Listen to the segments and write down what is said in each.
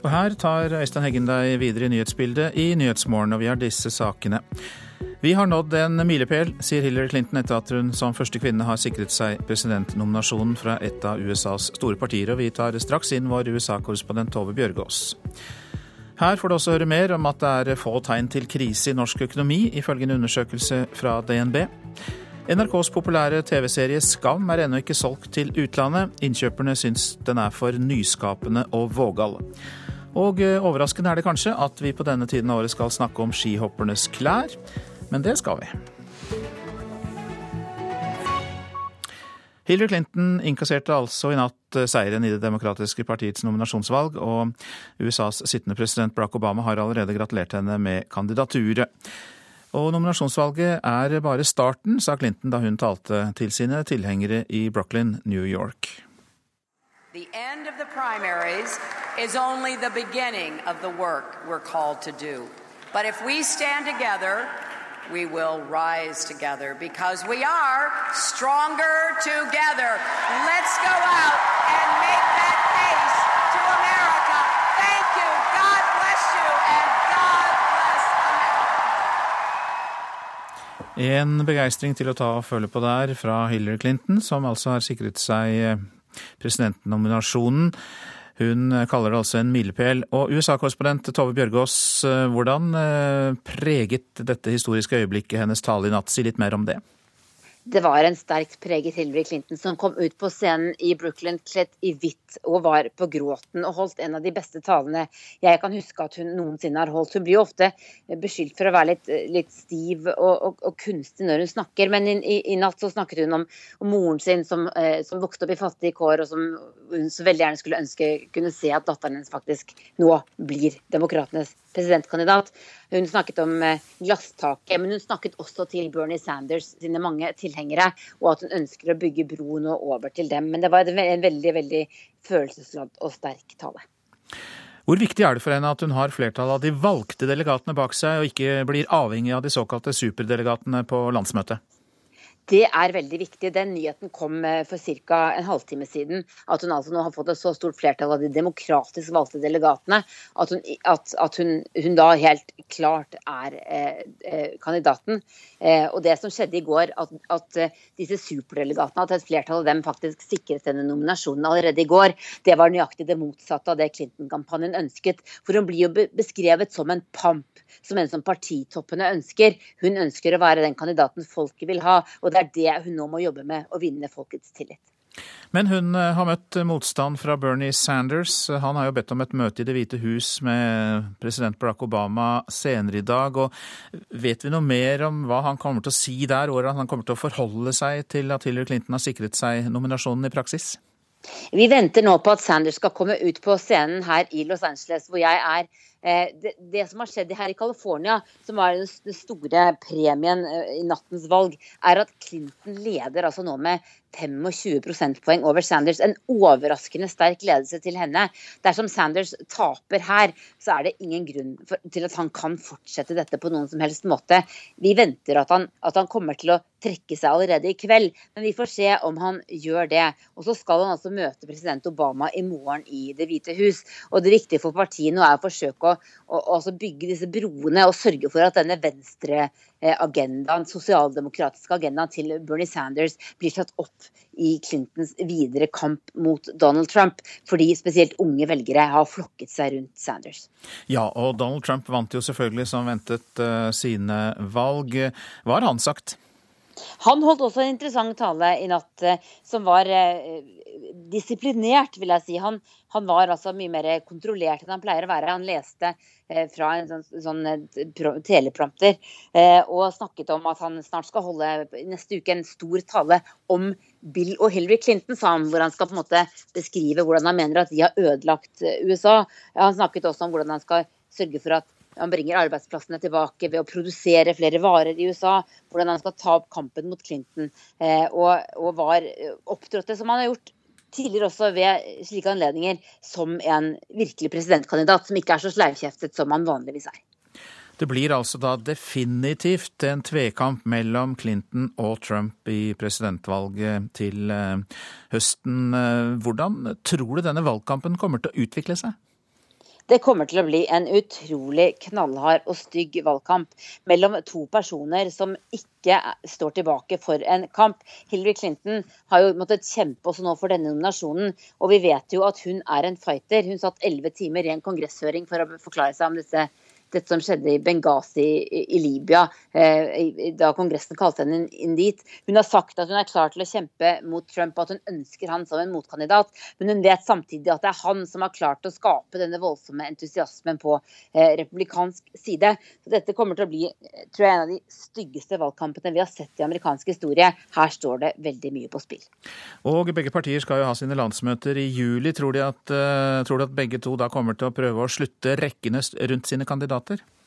Og her tar Øystein Heggen deg videre i nyhetsbildet i Nyhetsmorgen, og vi har disse sakene. Vi har nådd en milepæl, sier Hillary Clinton etter at hun som første kvinne har sikret seg presidentnominasjonen fra et av USAs store partier, og vi tar straks inn vår USA-korrespondent Tove Bjørgaas. Her får du også høre mer om at det er få tegn til krise i norsk økonomi, ifølge en undersøkelse fra DNB. NRKs populære TV-serie Skam er ennå ikke solgt til utlandet. Innkjøperne syns den er for nyskapende og vågal. Og eh, overraskende er det kanskje at vi på denne tiden av året skal snakke om skihoppernes klær, men det skal vi. Hillary Clinton innkasserte altså i natt eh, seieren i Det demokratiske partiets nominasjonsvalg, og USAs sittende president Barack Obama har allerede gratulert henne med kandidaturet. Og nominasjonsvalget er bare starten, sa Clinton da hun talte til sine tilhengere i Brooklyn, New York. The end of the primaries is only the beginning of the work we're called to do. But if we stand together, we will rise together because we are stronger together. Let's go out and make that case En begeistring til å ta og føle på der fra Hillary Clinton, som altså har sikret seg eh, presidentnominasjonen. Hun kaller det altså en milepæl. Og USA-korrespondent Tove Bjørgaas, eh, hvordan eh, preget dette historiske øyeblikket hennes tale i natt? Si litt mer om det det var en sterkt preget Hillary Clinton som kom ut på scenen i Brooklyn kledd i hvitt og var på gråten og holdt en av de beste talene jeg kan huske at hun noensinne har holdt. Hun blir jo ofte beskyldt for å være litt, litt stiv og, og, og, kunstig når hun snakker, men i, i, i natt så snakket hun om, om moren sin som, eh, som, vokste opp i fattige kår, og som hun så veldig gjerne skulle ønske kunne se at datteren hennes faktisk nå blir demokratenes presidentkandidat. Hun snakket om eh, glasstaket, men hun snakket også til Bernie Sanders sine mange tilhengere, og at hun ønsker å bygge bro nå over til dem. Men det var en veldig, veldig følelsesladd og sterk tale. Hvor viktig er det for henne at hun har flertallet av de valgte delegatene bak seg, og ikke blir avhengig av de såkalte superdelegatene på landsmøtet? Det er veldig viktig. Den nyheten kom eh, for ca. en halvtime siden. At hun altså nå har fått et så stort flertall av de demokratisk valgte delegatene at hun, at, at hun, hun da helt klart er eh, eh, kandidaten. Eh, og det som skjedde i går, at, at disse superdelegatene, at et flertall av dem faktisk sikret denne nominasjonen allerede i går, det var nøyaktig det motsatte av det Clinton-kampanjen ønsket. For hun blir jo beskrevet som en pamp, som en som partitoppene ønsker. Hun ønsker å være den kandidaten folket vil ha. og det er det hun nå må jobbe med, å vinne folkets tillit. Men hun eh, har møtt motstand fra Bernie Sanders. Han har jo bedt om et møte i Det hvite hus med president Barack Obama senere i dag. og Vet vi noe mer om hva han kommer til å si der, hvordan han kommer til å forholde seg til at Hillary Clinton har sikret seg nominasjonen i praksis? Vi venter nå på at Sanders skal komme ut på scenen her i Los Angeles, hvor jeg er. Eh, det, det, som har skjedd her i California, som var den store premien eh, i nattens valg, er at Clinton leder altså nå med 25 prosentpoeng over Sanders. En overraskende sterk ledelse til henne. Dersom Sanders taper her, så er det ingen grunn for, til at han kan fortsette dette på noen som helst måte. Vi venter at han, at han kommer til å trekke seg allerede i kveld, men vi får se om han gjør det. Og så skal han altså møte president Obama i morgen i Det hvite hus. Og det viktige for partiet nå er å forsøke å, å, å bygge disse broene og sørge for at denne venstre agendaen, sosialdemokratiske agendaen til Bernie Sanders blir tatt opp i Clintons videre kamp mot Donald Trump, fordi spesielt unge velgere har flokket seg rundt Sanders. Ja, og Donald Trump vant jo selvfølgelig som ventet eh, sine valg. Hva har han sagt? Han holdt også en interessant tale i natt eh, som var disiplinert, vil jeg si. Han, han, var altså mye mer kontrollert enn han pleier å være. Han leste eh, fra en sånn, sånn eh, teleprompter eh, og snakket om at han snart skal holde neste uke en stor tale om Bill og Hillary Clinton, sa han, hvor han skal på en måte beskrive hvordan han mener at de har ødelagt eh, USA. Han snakket også om hvordan han skal sørge for at han bringer arbeidsplassene tilbake ved å produsere flere varer i USA. Hvordan han skal ta opp kampen mot Clinton. Eh, og, og var opptrådte som han har gjort tidligere også ved slike anledninger som en virkelig presidentkandidat, som ikke er så sleivkjeftet som han vanligvis er. Det blir altså da definitivt en tvekamp mellom Clinton og Trump i presidentvalget til eh, høsten. Eh, hvordan tror du denne valgkampen kommer til å utvikle seg? Det kommer til å bli en utrolig knallhard og stygg valgkamp mellom to personer som ikke står tilbake for en kamp. Hillary Clinton har jo måttet kjempe også nå for denne nominasjonen, og vi vet jo at hun er en fighter. Hun satt elleve timer i en kongresshøring for å forklare seg om disse dette som skjedde i Benghazi i, Libya, eh, da Kongressen kalte henne inn dit. Hun har sagt at hun er klar til å kjempe mot Trump, og at hun ønsker han som en motkandidat. Men hun vet samtidig at det er han som har klart å skape denne voldsomme entusiasmen på eh, republikansk side. Så dette kommer til å bli tror jeg, en av de styggeste valgkampene vi har sett i amerikansk historie. Her står det veldig mye på spill. Og begge partier skal jo ha sine landsmøter i juli. Tror de at, tror de at begge to da kommer til å prøve å slutte rekkene rundt sine kandidater? Kandidater?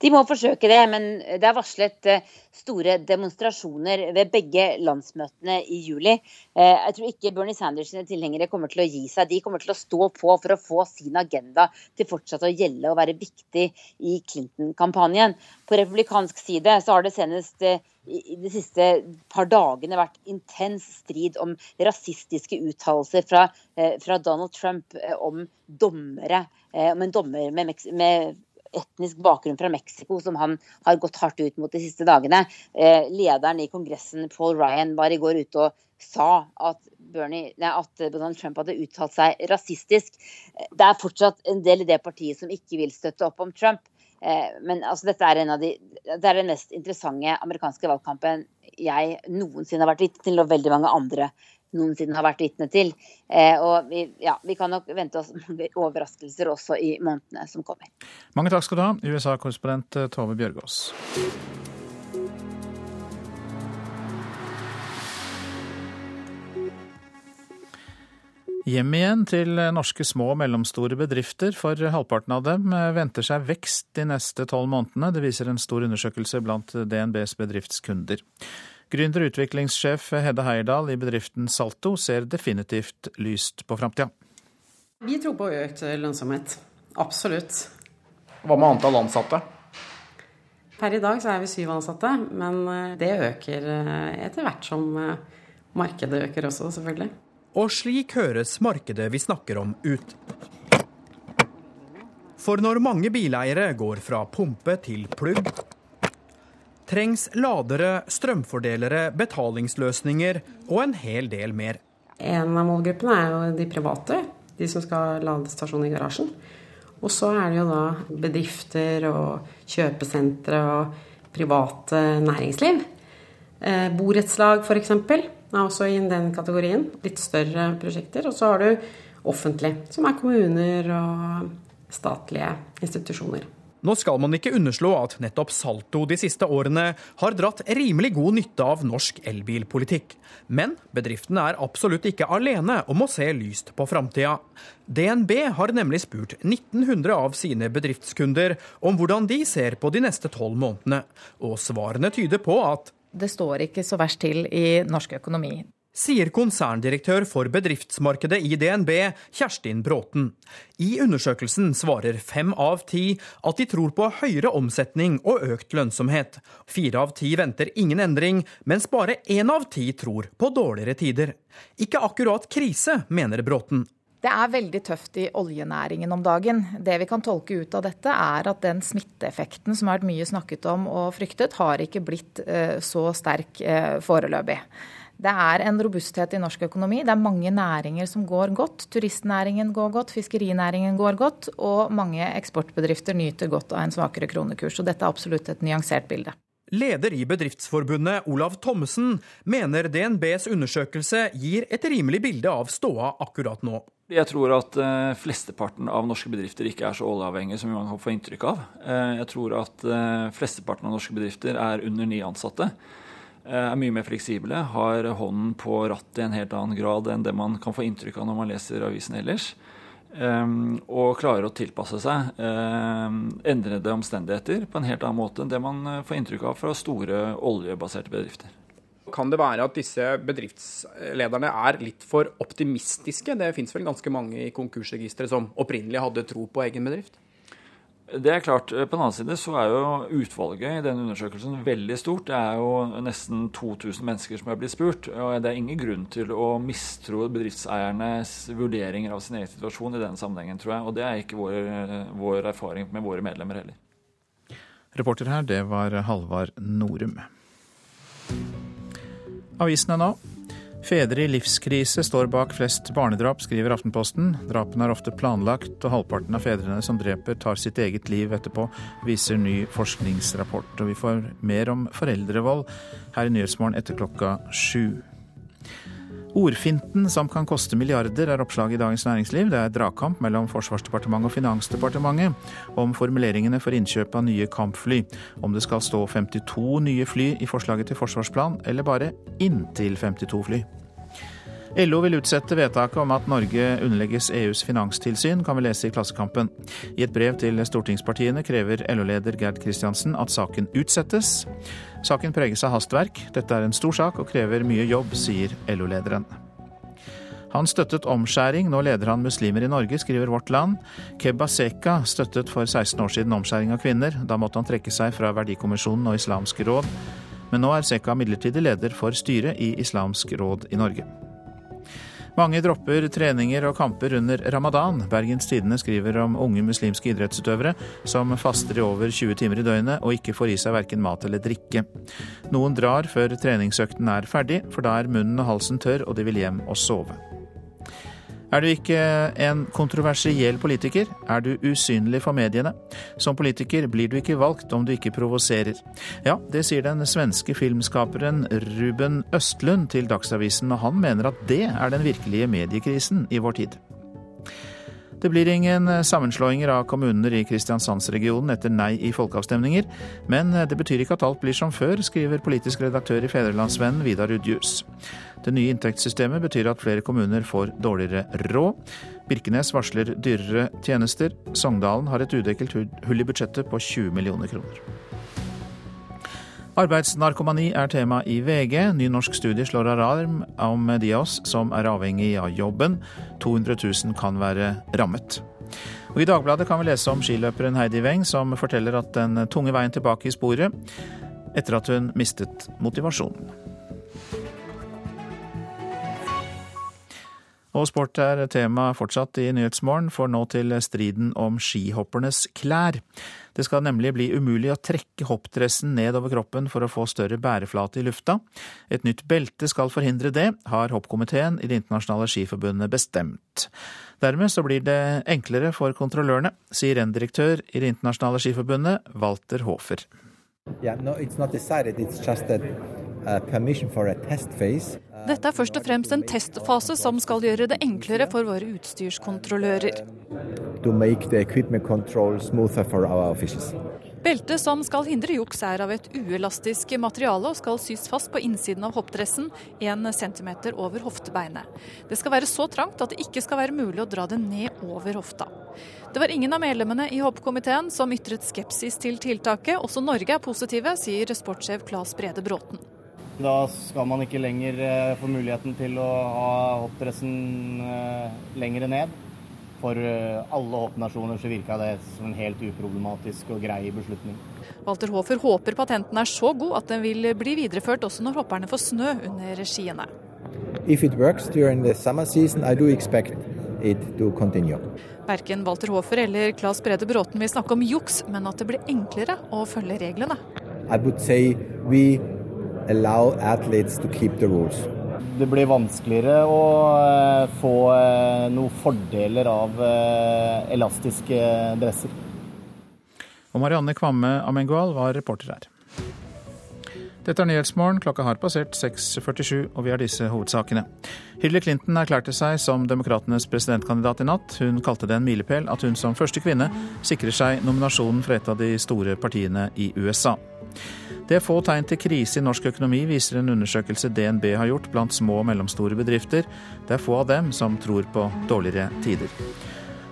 De må forsøke det, men det er varslet eh, store demonstrasjoner ved begge landsmøtene i juli. Eh, jeg tror ikke Bernie Sanders' sine tilhengere kommer til å gi seg. De kommer til å stå på for å få sin agenda til fortsatt å gjelde og være viktig i Clinton-kampanjen. På republikansk side så har det senest eh, i de siste par dagene vært intens strid om rasistiske uttalelser fra, fra, Donald Trump om dommere, om en dommer med, med etnisk bakgrunn fra Mexico som han har gått hardt ut mot de siste dagene. Eh, lederen i Kongressen, Paul Ryan, var i går ute og sa at, Bernie, nei, at Donald Trump hadde uttalt seg rasistisk. Det er fortsatt en del i det partiet som ikke vil støtte opp om Trump. Eh, men altså, dette er, en av de, det er den mest interessante amerikanske valgkampen jeg noensinne har vært vitne til, og veldig mange andre noensinne har vært vitne til. Eh, og vi, ja, vi, kan nok vente oss overraskelser også i månedene som kommer. Mange takk skal du ha, USA-korrespondent eh, Tove Bjørgaas. Hjem igjen til norske små og mellomstore bedrifter, for halvparten av dem eh, venter seg vekst de neste tolv månedene. Det viser en stor undersøkelse blant DNBs bedriftskunder. Gründer- og utviklingssjef Hedde Heierdal i bedriften Salto ser definitivt lyst på framtida. Vi tror på økt lønnsomhet. Absolutt. Hva med antall ansatte? Per i dag så er vi syv ansatte, men eh, det øker eh, etter hvert som eh, markedet øker også, selvfølgelig. Og slik høres markedet vi snakker om ut. For når mange bileiere går fra pumpe til plugg, trengs ladere, strømfordelere, betalingsløsninger og en hel del mer. En av målgruppene er jo de private, de som skal ha ladestasjon i garasjen. Og så er det jo da bedrifter og kjøpesentre og private næringsliv. Eh, borettslag f.eks. er også i den kategorien. Litt større prosjekter. Og så har du offentlig, som er kommuner og statlige institusjoner. Nå skal man ikke underslå at nettopp Salto de siste årene har dratt rimelig god nytte av norsk elbilpolitikk. Men bedriften er absolutt ikke alene om å se lyst på framtida. DNB har nemlig spurt 1900 av sine bedriftskunder om hvordan de ser på de neste tolv månedene, og svarene tyder på at det står ikke så verst til i norsk økonomi sier konserndirektør for bedriftsmarkedet i DNB, Kjerstin Bråten. I undersøkelsen svarer fem av ti at de tror på høyere omsetning og økt lønnsomhet. Fire av ti venter ingen endring, mens bare én av ti tror på dårligere tider. Ikke akkurat krise, mener Bråten. Det er veldig tøft i oljenæringen om dagen. Det vi kan tolke ut av dette, er at den smitteeffekten som har vært mye snakket om og fryktet, har ikke blitt eh, så sterk eh, foreløpig. Det er en robusthet i norsk økonomi. Det er mange næringer som går godt. Turistnæringen går godt, fiskerinæringen går godt, og mange eksportbedrifter nyter godt av en svakere kronekurs. Og dette er absolutt et nyansert bilde. Leder i Bedriftsforbundet, Olav Thommessen, mener DNBs undersøkelse gir et rimelig bilde av ståa akkurat nå. Jeg tror at uh, flesteparten av norske bedrifter ikke er så oljeavhengige som man kan få inntrykk av. Uh, jeg tror at uh, flesteparten av norske bedrifter er under ni ansatte. Eh, er mye mer fleksible, har hånden på rattet i en helt annen grad enn det man kan få inntrykk av når man leser avisen ellers. Um, og klarer å tilpasse seg um, endrede omstendigheter på en helt annen måte enn det man eh, får inntrykk av fra store oljebaserte bedrifter. Kan det være at disse bedriftslederne er litt for optimistiske? Det fins vel ganske mange i konkursregisteret som opprinnelig hadde tro på egen bedrift? Det er klart. På den annen side så er jo utvalget i denne undersøkelsen veldig stort. Det er jo nesten 2000 mennesker som er blitt spurt. og Det er ingen grunn til å mistro bedriftseiernes vurderinger av sin egen situasjon i den sammenhengen, tror jeg. Og det er ikke vår, vår erfaring med våre medlemmer heller. Reporter her, det var Halvard Norum. Avisene nå. Fedre i livskrise står bak flest barnedrap, skriver Aftenposten. Drapene er ofte planlagt, og halvparten av fedrene som dreper, tar sitt eget liv etterpå, viser ny forskningsrapport. Og vi får mer om foreldrevold her i Nyhetsmorgen etter klokka sju. Ordfinten som kan koste milliarder, er oppslaget i Dagens Næringsliv. Det er dragkamp mellom Forsvarsdepartementet og Finansdepartementet om formuleringene for innkjøp av nye kampfly. Om det skal stå 52 nye fly i forslaget til forsvarsplan, eller bare inntil 52 fly. LO vil utsette vedtaket om at Norge underlegges EUs finanstilsyn, kan vi lese i Klassekampen. I et brev til stortingspartiene krever LO-leder Gerd Kristiansen at saken utsettes. Saken preges av hastverk. Dette er en stor sak og krever mye jobb, sier LO-lederen. Han støttet omskjæring, nå leder han muslimer i Norge, skriver Vårt Land. Kebba Seka støttet for 16 år siden omskjæring av kvinner. Da måtte han trekke seg fra Verdikommisjonen og Islamsk råd. Men nå er Seka midlertidig leder for styret i Islamsk råd i Norge. Mange dropper treninger og kamper under ramadan. Bergens Tidende skriver om unge muslimske idrettsutøvere som faster i over 20 timer i døgnet og ikke får i seg verken mat eller drikke. Noen drar før treningsøkten er ferdig, for da er munnen og halsen tørr og de vil hjem og sove. Er du ikke en kontroversiell politiker, er du usynlig for mediene. Som politiker blir du ikke valgt om du ikke provoserer. Ja, det sier den svenske filmskaperen Ruben Østlund til Dagsavisen, og han mener at det er den virkelige mediekrisen i vår tid. Det blir ingen eh, sammenslåinger av kommuner i Kristiansandsregionen etter nei i folkeavstemninger, men eh, det betyr ikke at alt blir som før, skriver politisk redaktør i Fedrelandsvennen Vidar Udjus. Det nye inntektssystemet betyr at flere kommuner får dårligere råd. Birkenes varsler dyrere tjenester. Sogndalen har et udekket hull i budsjettet på 20 millioner kroner. Arbeidsnarkomani er tema i VG. Ny norsk studie slår alarm om de av oss som er avhengig av jobben. 200 000 kan være rammet. Og I Dagbladet kan vi lese om skiløperen Heidi Weng, som forteller at den tunge veien tilbake i sporet etter at hun mistet motivasjonen. Og sport er tema fortsatt i Nyhetsmorgen, for nå til striden om skihoppernes klær. Det skal nemlig bli umulig å trekke hoppdressen ned over kroppen for å få større bæreflate i lufta. Et nytt belte skal forhindre det, har hoppkomiteen i Det internasjonale skiforbundet bestemt. Dermed så blir det enklere for kontrollørene, sier renndirektør i Det internasjonale skiforbundet, Walter Hofer. Yeah, no, it's not decided. It's just a, a permission for a test. Dette er først og fremst en testfase som skal gjøre det enklere for våre utstyrskontrollører. Beltet som skal hindre juks er av et uelastisk materiale og skal sys fast på innsiden av hoppdressen, 1 cm over hoftebeinet. Det skal være så trangt at det ikke skal være mulig å dra det ned over hofta. Det var ingen av medlemmene i hoppkomiteen som ytret skepsis til tiltaket. Også Norge er positive, sier sportssjef Claes Brede Bråten. Da skal man ikke lenger eh, få muligheten til å ha hoppdressen eh, lengre ned. For eh, alle hoppnasjoner så virka det som en helt uproblematisk og grei beslutning. Walter Hofer håper patenten er så god at den vil bli videreført også når hopperne får snø under skiene. If it works during the summer season, I do expect it to continue. Verken Walter Hofer eller Claes Brede Bråten vil snakke om juks, men at det blir enklere å følge reglene. I would say we allow athletes to keep the rules. Det blir vanskeligere å eh, få eh, noen fordeler av eh, elastiske dresser. Og Marianne Kvamme Amengual var reporter her. Dette er Nyhetsmorgen. Klokka har passert 6.47, og vi har disse hovedsakene. Hillary Clinton erklærte seg som demokratenes presidentkandidat i natt. Hun kalte det en milepæl at hun som første kvinne sikrer seg nominasjonen for et av de store partiene i USA. Det er få tegn til krise i norsk økonomi, viser en undersøkelse DNB har gjort blant små og mellomstore bedrifter. Det er få av dem som tror på dårligere tider.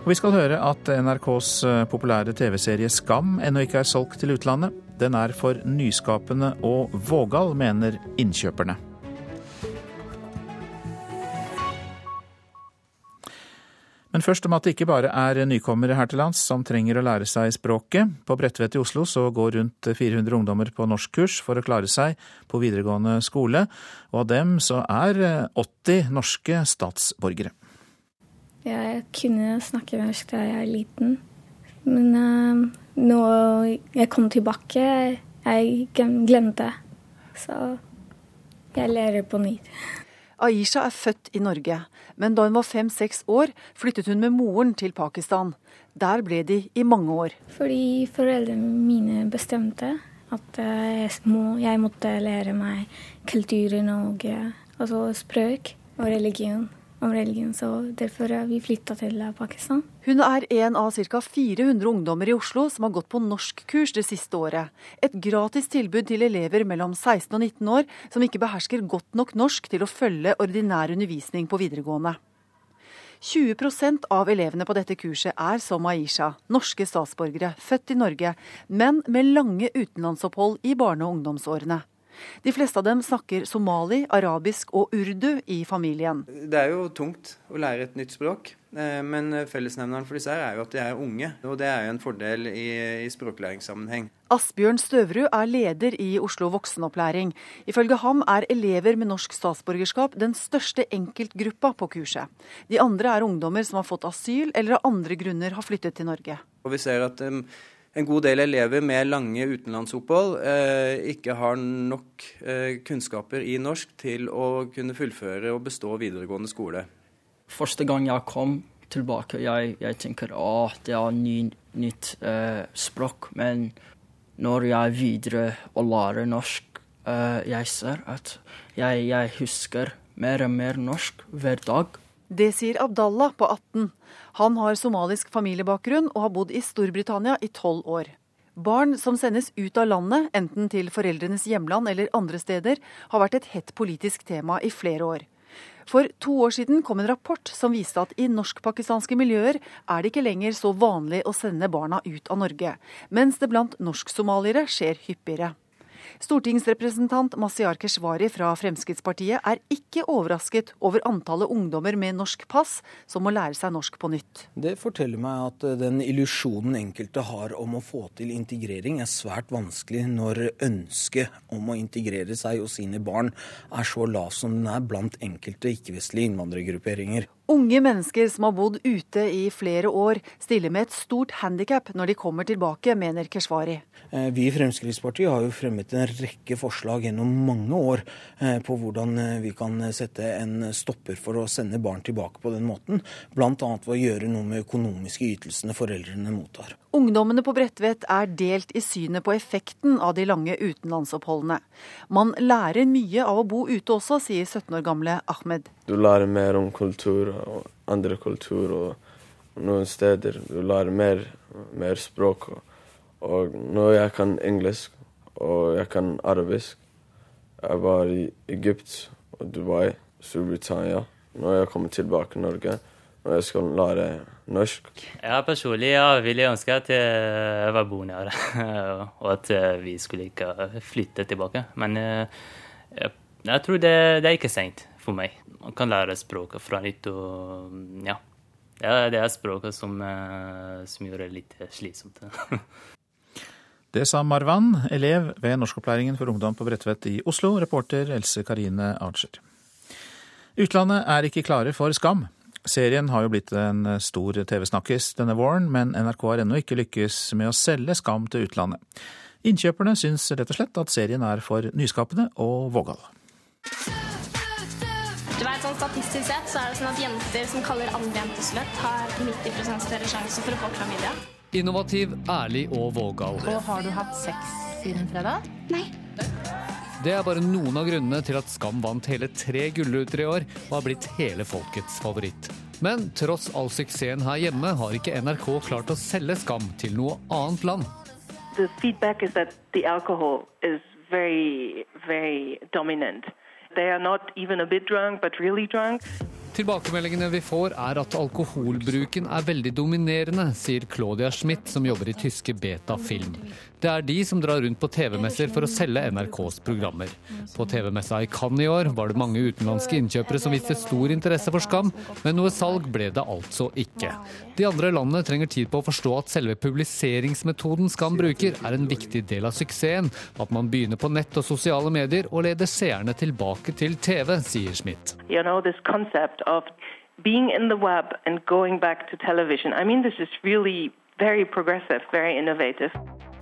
Og vi skal høre at NRKs eh, populære TV-serie Skam ennå ikke er solgt til utlandet. Den er for nyskapende og vågal, mener innkjøperne. Men først om at det ikke bare er nykommere her til lands som trenger å lære seg språket. På Bredtvet i Oslo så går rundt 400 ungdommer på norskkurs for å klare seg på videregående skole, og av dem så er 80 norske statsborgere. Jeg kunne snakke norsk da jeg var liten, men uh, nå jeg kom tilbake, jeg glemte. Så jeg lærer på nytt. Aisha er født i Norge, men da hun var fem-seks år, flyttet hun med moren til Pakistan. Der ble de i mange år. Fordi foreldrene mine bestemte at eh, jeg, må, jeg måtte lære meg kulturen og altså språk og religion om religion, så derfor har vi flytta til Pakistan. Hun er en av ca. 400 ungdommer i Oslo som har gått på norskkurs det siste året. Et gratis tilbud til elever mellom 16 og 19 år som ikke behersker godt nok norsk til å følge ordinær undervisning på videregående. 20% av elevene på dette kurset er som Aisha, norske statsborgere, født i Norge, men med lange utenlandsopphold i barne- og ungdomsårene. De fleste av dem snakker somali, arabisk og urdu i familien. Det er jo tungt å lære et nytt språk, eh, men fellesnevneren for disse her er jo at de er unge. Og det er jo en fordel i, i språklæringssammenheng. Asbjørn Støvrud er leder i Oslo voksenopplæring. Ifølge ham er elever med norsk statsborgerskap den største enkeltgruppa på kurset. De andre er ungdommer som har fått asyl eller av andre grunner har flyttet til Norge. Og vi ser at um, en god del elever med lange utenlandsopphold eh, ikke har nok eh, kunnskaper i norsk til å kunne fullføre og bestå videregående skole. Første gang jeg kom tilbake, jeg, jeg tenker at det er ny, nytt eh, språk. Men når jeg er videre og lærer norsk, eh, jeg ser at jeg, jeg husker mer og mer norsk hver dag. Det sier Abdallah på 18. Han har somalisk familiebakgrunn og har bodd i Storbritannia i tolv år. Barn som sendes ut av landet, enten til foreldrenes hjemland eller andre steder, har vært et hett politisk tema i flere år. For to år siden kom en rapport som viste at i norsk-pakistanske miljøer er det ikke lenger så vanlig å sende barna ut av Norge, mens det blant norsk-somaliere skjer hyppigere. Stortingsrepresentant Masiar Keshvari fra Fremskrittspartiet er ikke overrasket over antallet ungdommer med norsk pass som må lære seg norsk på nytt. Det forteller meg at eh, den illusjonen enkelte har om å få til integrering, er svært vanskelig når ønsket om å integrere seg og sine barn er så lav som den er blant enkelte ikke-vestlige innvandrergrupperinger. Unge mennesker som har bodd ute i flere år, stiller med et stort handikap når de kommer tilbake, mener Keshvari. Eh, vi i Fremskrittspartiet har jo fremmet en rekke forslag gjennom mange år eh, på hvordan eh, vi kan sette en stopper for å sende barn tilbake på den måten. Bl.a. ved å gjøre noe med økonomiske ytelsene foreldrene mottar. Ungdommene på Bredtvet er delt i synet på effekten av de lange utenlandsoppholdene. Man lærer mye av å bo ute også, sier 17 år gamle Ahmed. Du lærer mer om kultur og andre kultur, og noen steder du lærer mer, mer språk. Og, når jeg kan engelsk og jeg kan arabisk Jeg var i Egypt og Dubai, Storbritannia. Når jeg kommer tilbake til Norge, og jeg skal lære norsk. Ja, personlig ja, ville ønske at jeg var boende her, og at vi skulle ikke flytte tilbake. Men eh, jeg, jeg tror det, det, er ikke sent for meg. Man kan lære språket fra nytt. og ja. Det er språket som, eh, som gjør det litt slitsomt. Det sa Marwan, elev ved norskopplæringen for ungdom på Bredtvet i Oslo, reporter Else Karine Archer. Utlandet er ikke klare for Skam. Serien har jo blitt en stor TV-snakkis denne våren, men NRK har ennå ikke lykkes med å selge Skam til utlandet. Innkjøperne syns rett og slett at serien er for nyskapende og vågal. Du vet, sånn Statistisk sett så er det sånn at jenter som kaller andre jenter sløtt, har 90 større sjanse for å få klamydia. Innovativ, ærlig og vågal. Og har du hatt sex siden fredag? Nei. Det er bare noen av grunnene til at Skam vant hele tre gullruter i år og har blitt hele folkets favoritt. Men tross all suksessen her hjemme har ikke NRK klart å selge Skam til noe annet land. The feedback is that the alcohol is very, very dominant. They are not even a bit drunk, really drunk. Tilbakemeldingene vi får er at alkoholbruken er veldig dominerende, sier Claudia Schmidt, som jobber i tyske Beta Film. Det er de som drar rundt på TV-messer for å selge NRKs programmer. På TV-messa i Cannes i år var det mange utenlandske innkjøpere som viste stor interesse for Skam, men noe salg ble det altså ikke. De andre landene trenger tid på å forstå at selve publiseringsmetoden Skam bruker, er en viktig del av suksessen. At man begynner på nett og sosiale medier og leder seerne tilbake til TV, sier Schmidt. You know, being in the web and going back to television. I mean, this is really very progressive, very innovative.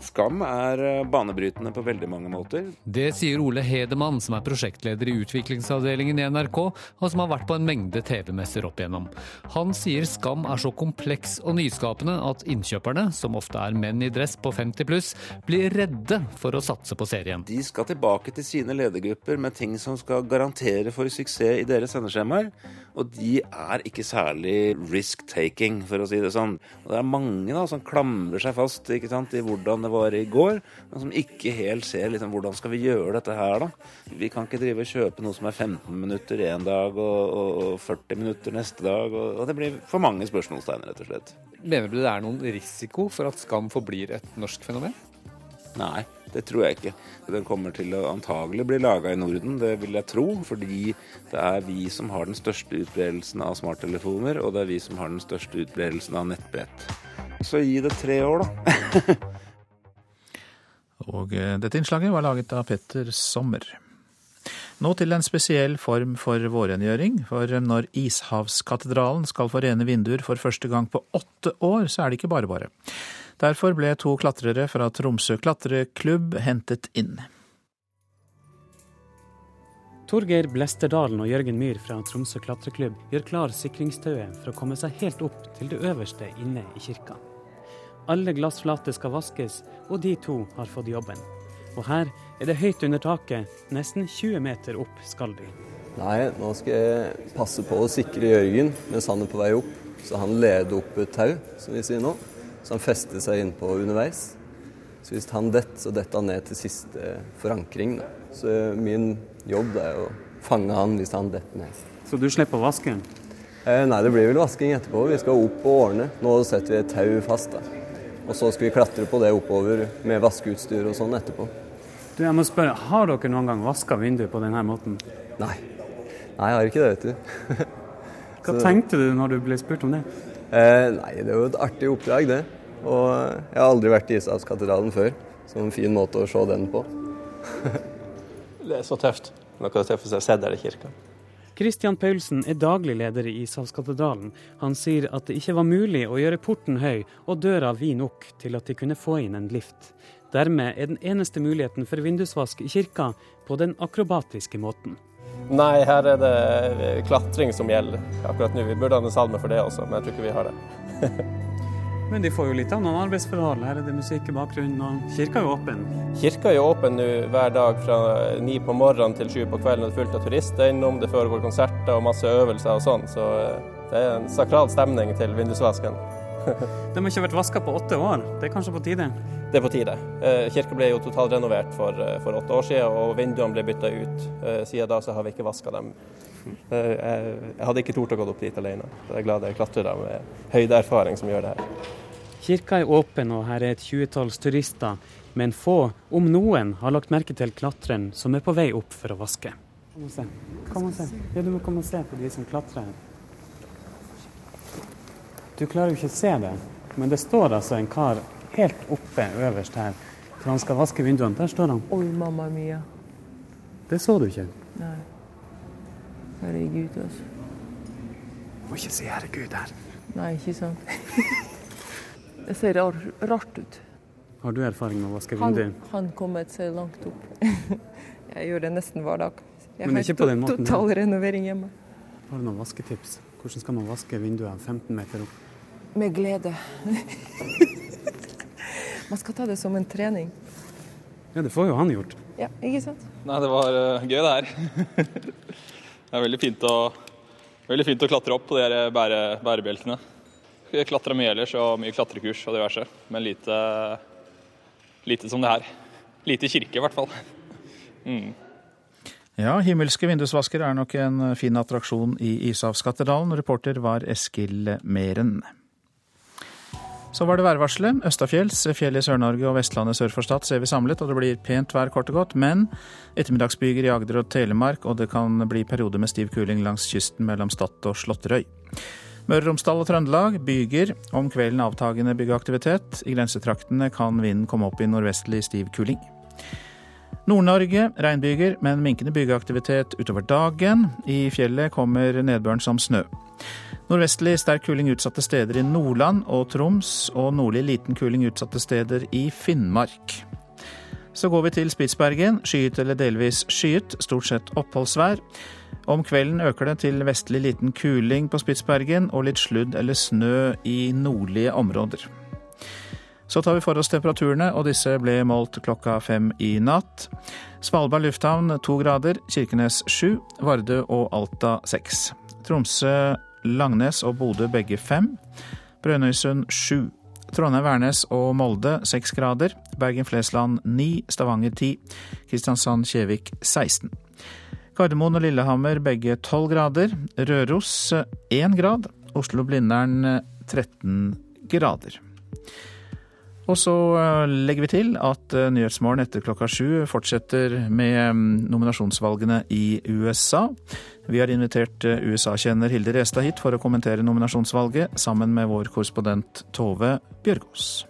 Skam er eh, banebrytende på veldig mange måter. Det sier Ole Hedemann, som er prosjektleder i utviklingsavdelingen i NRK, og som har vært på en mengde TV-messer opp igjennom. Han sier Skam er så kompleks og nyskapende at innkjøperne, som ofte er menn i dress på 50 pluss, blir redde for å satse på serien. De skal tilbake til sine ledergrupper med ting som skal garantere for suksess i deres sendeskjemaer. Og de er ikke særlig risk-taking, for å si det sånn. Og det er mange da som klamrer seg fast ikke sant, i hvordan det var i går, men som ikke helt ser liksom, hvordan skal vi gjøre dette her, da. Vi kan ikke drive og kjøpe noe som er 15 minutter en dag og, og, og 40 minutter neste dag. Og, og, det blir for mange spørsmålstegn, rett og slett. Mener du det er noen risiko for at Skam forblir et norsk fenomen? Nei. Det tror jeg ikke. Den kommer til å antagelig bli laga i Norden, det vil jeg tro. Fordi det er vi som har den største utbredelsen av smarttelefoner, og det er vi som har den største utbredelsen av nettbrett. Så gi det tre år, da. og eh, dette innslaget var laget av Petter Sommer. Nå til en spesiell form for vårrengjøring. For når Ishavskatedralen skal få rene vinduer for første gang på åtte år, så er det ikke bare bare. Derfor ble to klatrere fra Tromsø klatreklubb hentet inn. Torgeir Blesterdalen og Jørgen Myhr fra Tromsø klatreklubb gjør klar sikringstauet for å komme seg helt opp til det øverste inne i kirka. Alle glassflater skal vaskes, og de to har fått jobben. Og her er det høyt under taket, nesten 20 meter opp skal de. Nei, nå skal jeg passe på å sikre Jørgen mens han er på vei opp, så han leder opp et tau, som vi sier nå så han fester seg innpå underveis. Så hvis han detter, så detter han ned til siste forankring. Da. Så min jobb er å fange han hvis han detter ned. Så du slipper å vaske den? Eh, nei, det blir vel vasking etterpå. Vi skal opp og ordne. Nå setter vi et tau fast. da. Og så skal vi klatre på det oppover med vaskeutstyr og sånn etterpå. Du, jeg må spørre, Har dere noen gang vaska vinduet på denne måten? Nei. Nei, jeg har ikke det, vet du. Hva så... tenkte du når du ble spurt om det? Eh, nei, det er jo et artig oppdrag, det. Og jeg har aldri vært i Isakskatedralen før, så en fin måte å se den på. det er så tøft. Noe av det tøffeste jeg har sett der i kirka. Christian Paulsen er daglig leder i Ishavskatedralen. Han sier at det ikke var mulig å gjøre porten høy og døra vid nok til at de kunne få inn en lift. Dermed er den eneste muligheten for vindusvask i kirka på den akrobatiske måten. Nei, her er det klatring som gjelder akkurat nå. Vi burde ha en salme for det også, men jeg tror ikke vi har det. Men de får jo litt av noen arbeidsforhold. Her er det musikk i bakgrunnen, og kirka er jo åpen? Kirka er åpen nå hver dag fra ni på morgenen til sju på kvelden. Det er fullt av turister innom, det foregår konserter og masse øvelser og sånn. Så eh, det er en sakral stemning til vindusvasken. De har ikke vært vaska på åtte år. Det er kanskje på tide? Det er på tide. Eh, kirka ble jo totalrenovert for, eh, for åtte år siden, og vinduene ble bytta ut. Siden da så har vi ikke vaska dem. Jeg hadde ikke tort å gå opp dit alene. Jeg er glad det er klatrere med høydeerfaring som gjør det her. Kirka er åpen, og her er et tjuetalls turister. Men få, om noen, har lagt merke til klatreren som er på vei opp for å vaske. Kom og se. Kom og se. Ja, du må komme og se på de som klatrer. Du klarer jo ikke å se det, men det står altså en kar helt oppe øverst her. For han skal vaske vinduene. Der står han. Oi, mamma mia. Det så du ikke? Nei. Herregud, altså. Du må ikke si 'herregud' her. Nei, ikke sant. det ser rar, rart ut. Har du erfaring med å vaske vinduer? Han, han kommet seg langt opp. jeg gjør det nesten hver dag. Jeg Men ikke på den måten? Total renovering hjemme. Har du noen vasketips? Hvordan skal man vaske vinduene 15 meter opp? Med glede. man skal ta det som en trening. Ja, det får jo han gjort. Ja, ikke sant? Nei, det var uh, gøy det her. Det er veldig fint å, veldig fint å klatre opp på de bære, bærebjelkene. Jeg klatra mye ellers og mye klatrekurs og diverse, men lite, lite som det her. Lite kirke, i hvert fall. Mm. Ja, himmelske vindusvasker er nok en fin attraksjon i Ishavskatedralen. Reporter var Eskil Meren. Så var det værvarselet. Østafjells, fjell i Sør-Norge og Vestlandet sør for Stad ser vi samlet, og det blir pent vær kort og godt. Men ettermiddagsbyger i Agder og Telemark, og det kan bli perioder med stiv kuling langs kysten mellom Stad og Slåtterøy. Møre og Romsdal og Trøndelag byger. Om kvelden avtagende byggeaktivitet. I grensetraktene kan vinden komme opp i nordvestlig stiv kuling. Nord-Norge regnbyger, men minkende byggeaktivitet utover dagen. I fjellet kommer nedbøren som snø. Nordvestlig sterk kuling utsatte steder i Nordland og Troms, og nordlig liten kuling utsatte steder i Finnmark. Så går vi til Spitsbergen. Skyet eller delvis skyet, stort sett oppholdsvær. Om kvelden øker det til vestlig liten kuling på Spitsbergen og litt sludd eller snø i nordlige områder. Så tar vi for oss temperaturene, og disse ble målt klokka fem i natt. Svalbard lufthavn to grader, Kirkenes sju, Vardø og Alta seks. Tromsø Langnes og Bodø begge fem. Brønnøysund sju. Trondheim-Værnes og Molde seks grader. Bergen-Flesland ni. Stavanger ti. Kristiansand-Kjevik 16. Gardermoen og Lillehammer begge tolv grader. Røros 1 grad. Oslo-Blindern 13 grader. Og så legger vi til at Nyhetsmorgen etter klokka sju fortsetter med nominasjonsvalgene i USA. Vi har invitert USA-kjenner Hilde Restad hit for å kommentere nominasjonsvalget, sammen med vår korrespondent Tove Bjørgaas.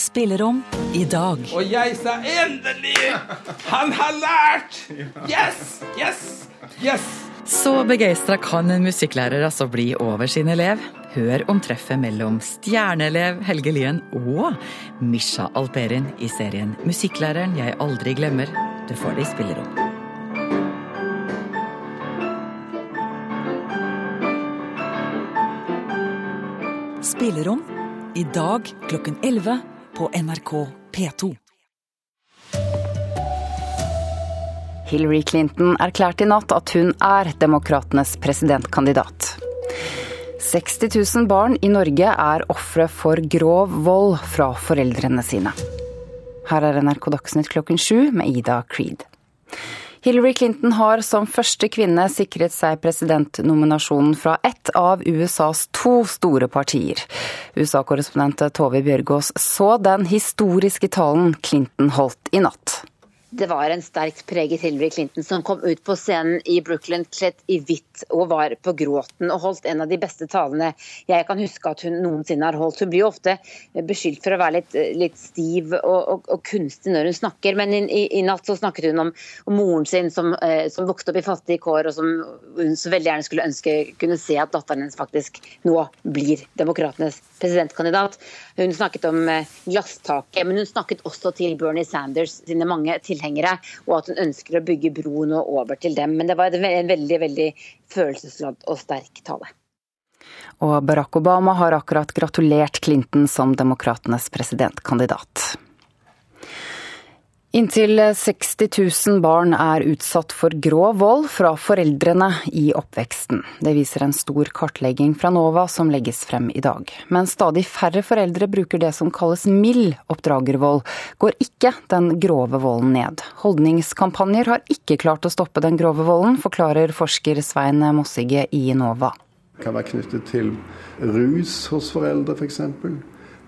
Spillerom i dag. Og jeg sa endelig! Han har lært! Yes! Yes! Yes! Så begeistra kan en musikklærer altså bli over sin elev. Hør om treffet mellom stjerneelev Helge Lien og Misha Alperin i serien Musikklæreren jeg aldri glemmer. Du får det i spillerom. Spillerom i dag klokken 11 på NRK P2. Hillary Clinton erklærte i natt at hun er demokratenes presidentkandidat. 60 000 barn i Norge er ofre for grov vold fra foreldrene sine. Her er NRK Dagsnytt klokken sju med Ida Creed. Hillary Clinton har som første kvinne sikret seg presidentnominasjonen fra ett av USAs to store partier. USA-korrespondent Tove Bjørgaas så den historiske talen Clinton holdt i natt. Det var en sterkt preget Hillary Clinton som kom ut på scenen i Brooklyn kledd i hvitt og var på gråten og holdt en av de beste talene jeg kan huske at hun noensinne har holdt. Hun blir jo ofte beskyldt for å være litt, litt stiv og, og, og, kunstig når hun snakker, men i, i, i natt så snakket hun om, om moren sin som, eh, som, vokste opp i fattige kår og som hun så veldig gjerne skulle ønske kunne se at datteren hennes faktisk nå blir demokratenes presidentkandidat. Hun snakket om eh, glasstaket, men hun snakket også til Bernie Sanders sine mange tilhengere, og at hun ønsker å bygge bro nå over til dem. Men det var en veldig, veldig følelsesladd og sterk tale. Og Barack Obama har akkurat gratulert Clinton som demokratenes presidentkandidat. Inntil 60 000 barn er utsatt for grov vold fra foreldrene i oppveksten. Det viser en stor kartlegging fra NOVA som legges frem i dag. Men stadig færre foreldre bruker det som kalles mild oppdragervold, går ikke den grove volden ned. Holdningskampanjer har ikke klart å stoppe den grove volden, forklarer forsker Svein Mossige i NOVA. Det kan være knyttet til rus hos foreldre f.eks.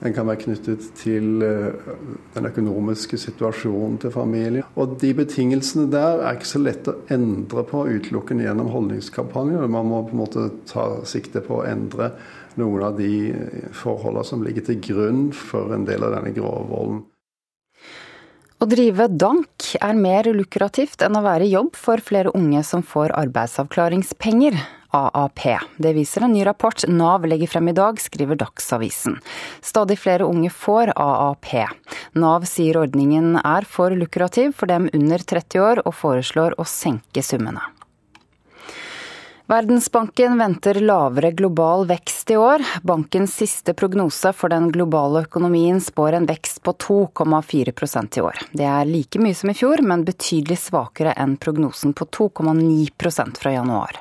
Den kan være knyttet til den økonomiske situasjonen til familien. Og de betingelsene der er ikke så lett å endre på utelukkende gjennom holdningskampanjer. Man må på en måte ta sikte på å endre noen av de forholdene som ligger til grunn for en del av denne grove volden. Å drive dank er mer lukrativt enn å være i jobb for flere unge som får arbeidsavklaringspenger. AAP. Det viser en ny rapport Nav legger frem i dag, skriver Dagsavisen. Stadig flere unge får AAP. Nav sier ordningen er for lukrativ for dem under 30 år, og foreslår å senke summene. Verdensbanken venter lavere global vekst i år. Bankens siste prognose for den globale økonomien spår en vekst på 2,4% i år. Det er like mye som i fjor, men betydelig svakere enn prognosen på 2,9% fra januar.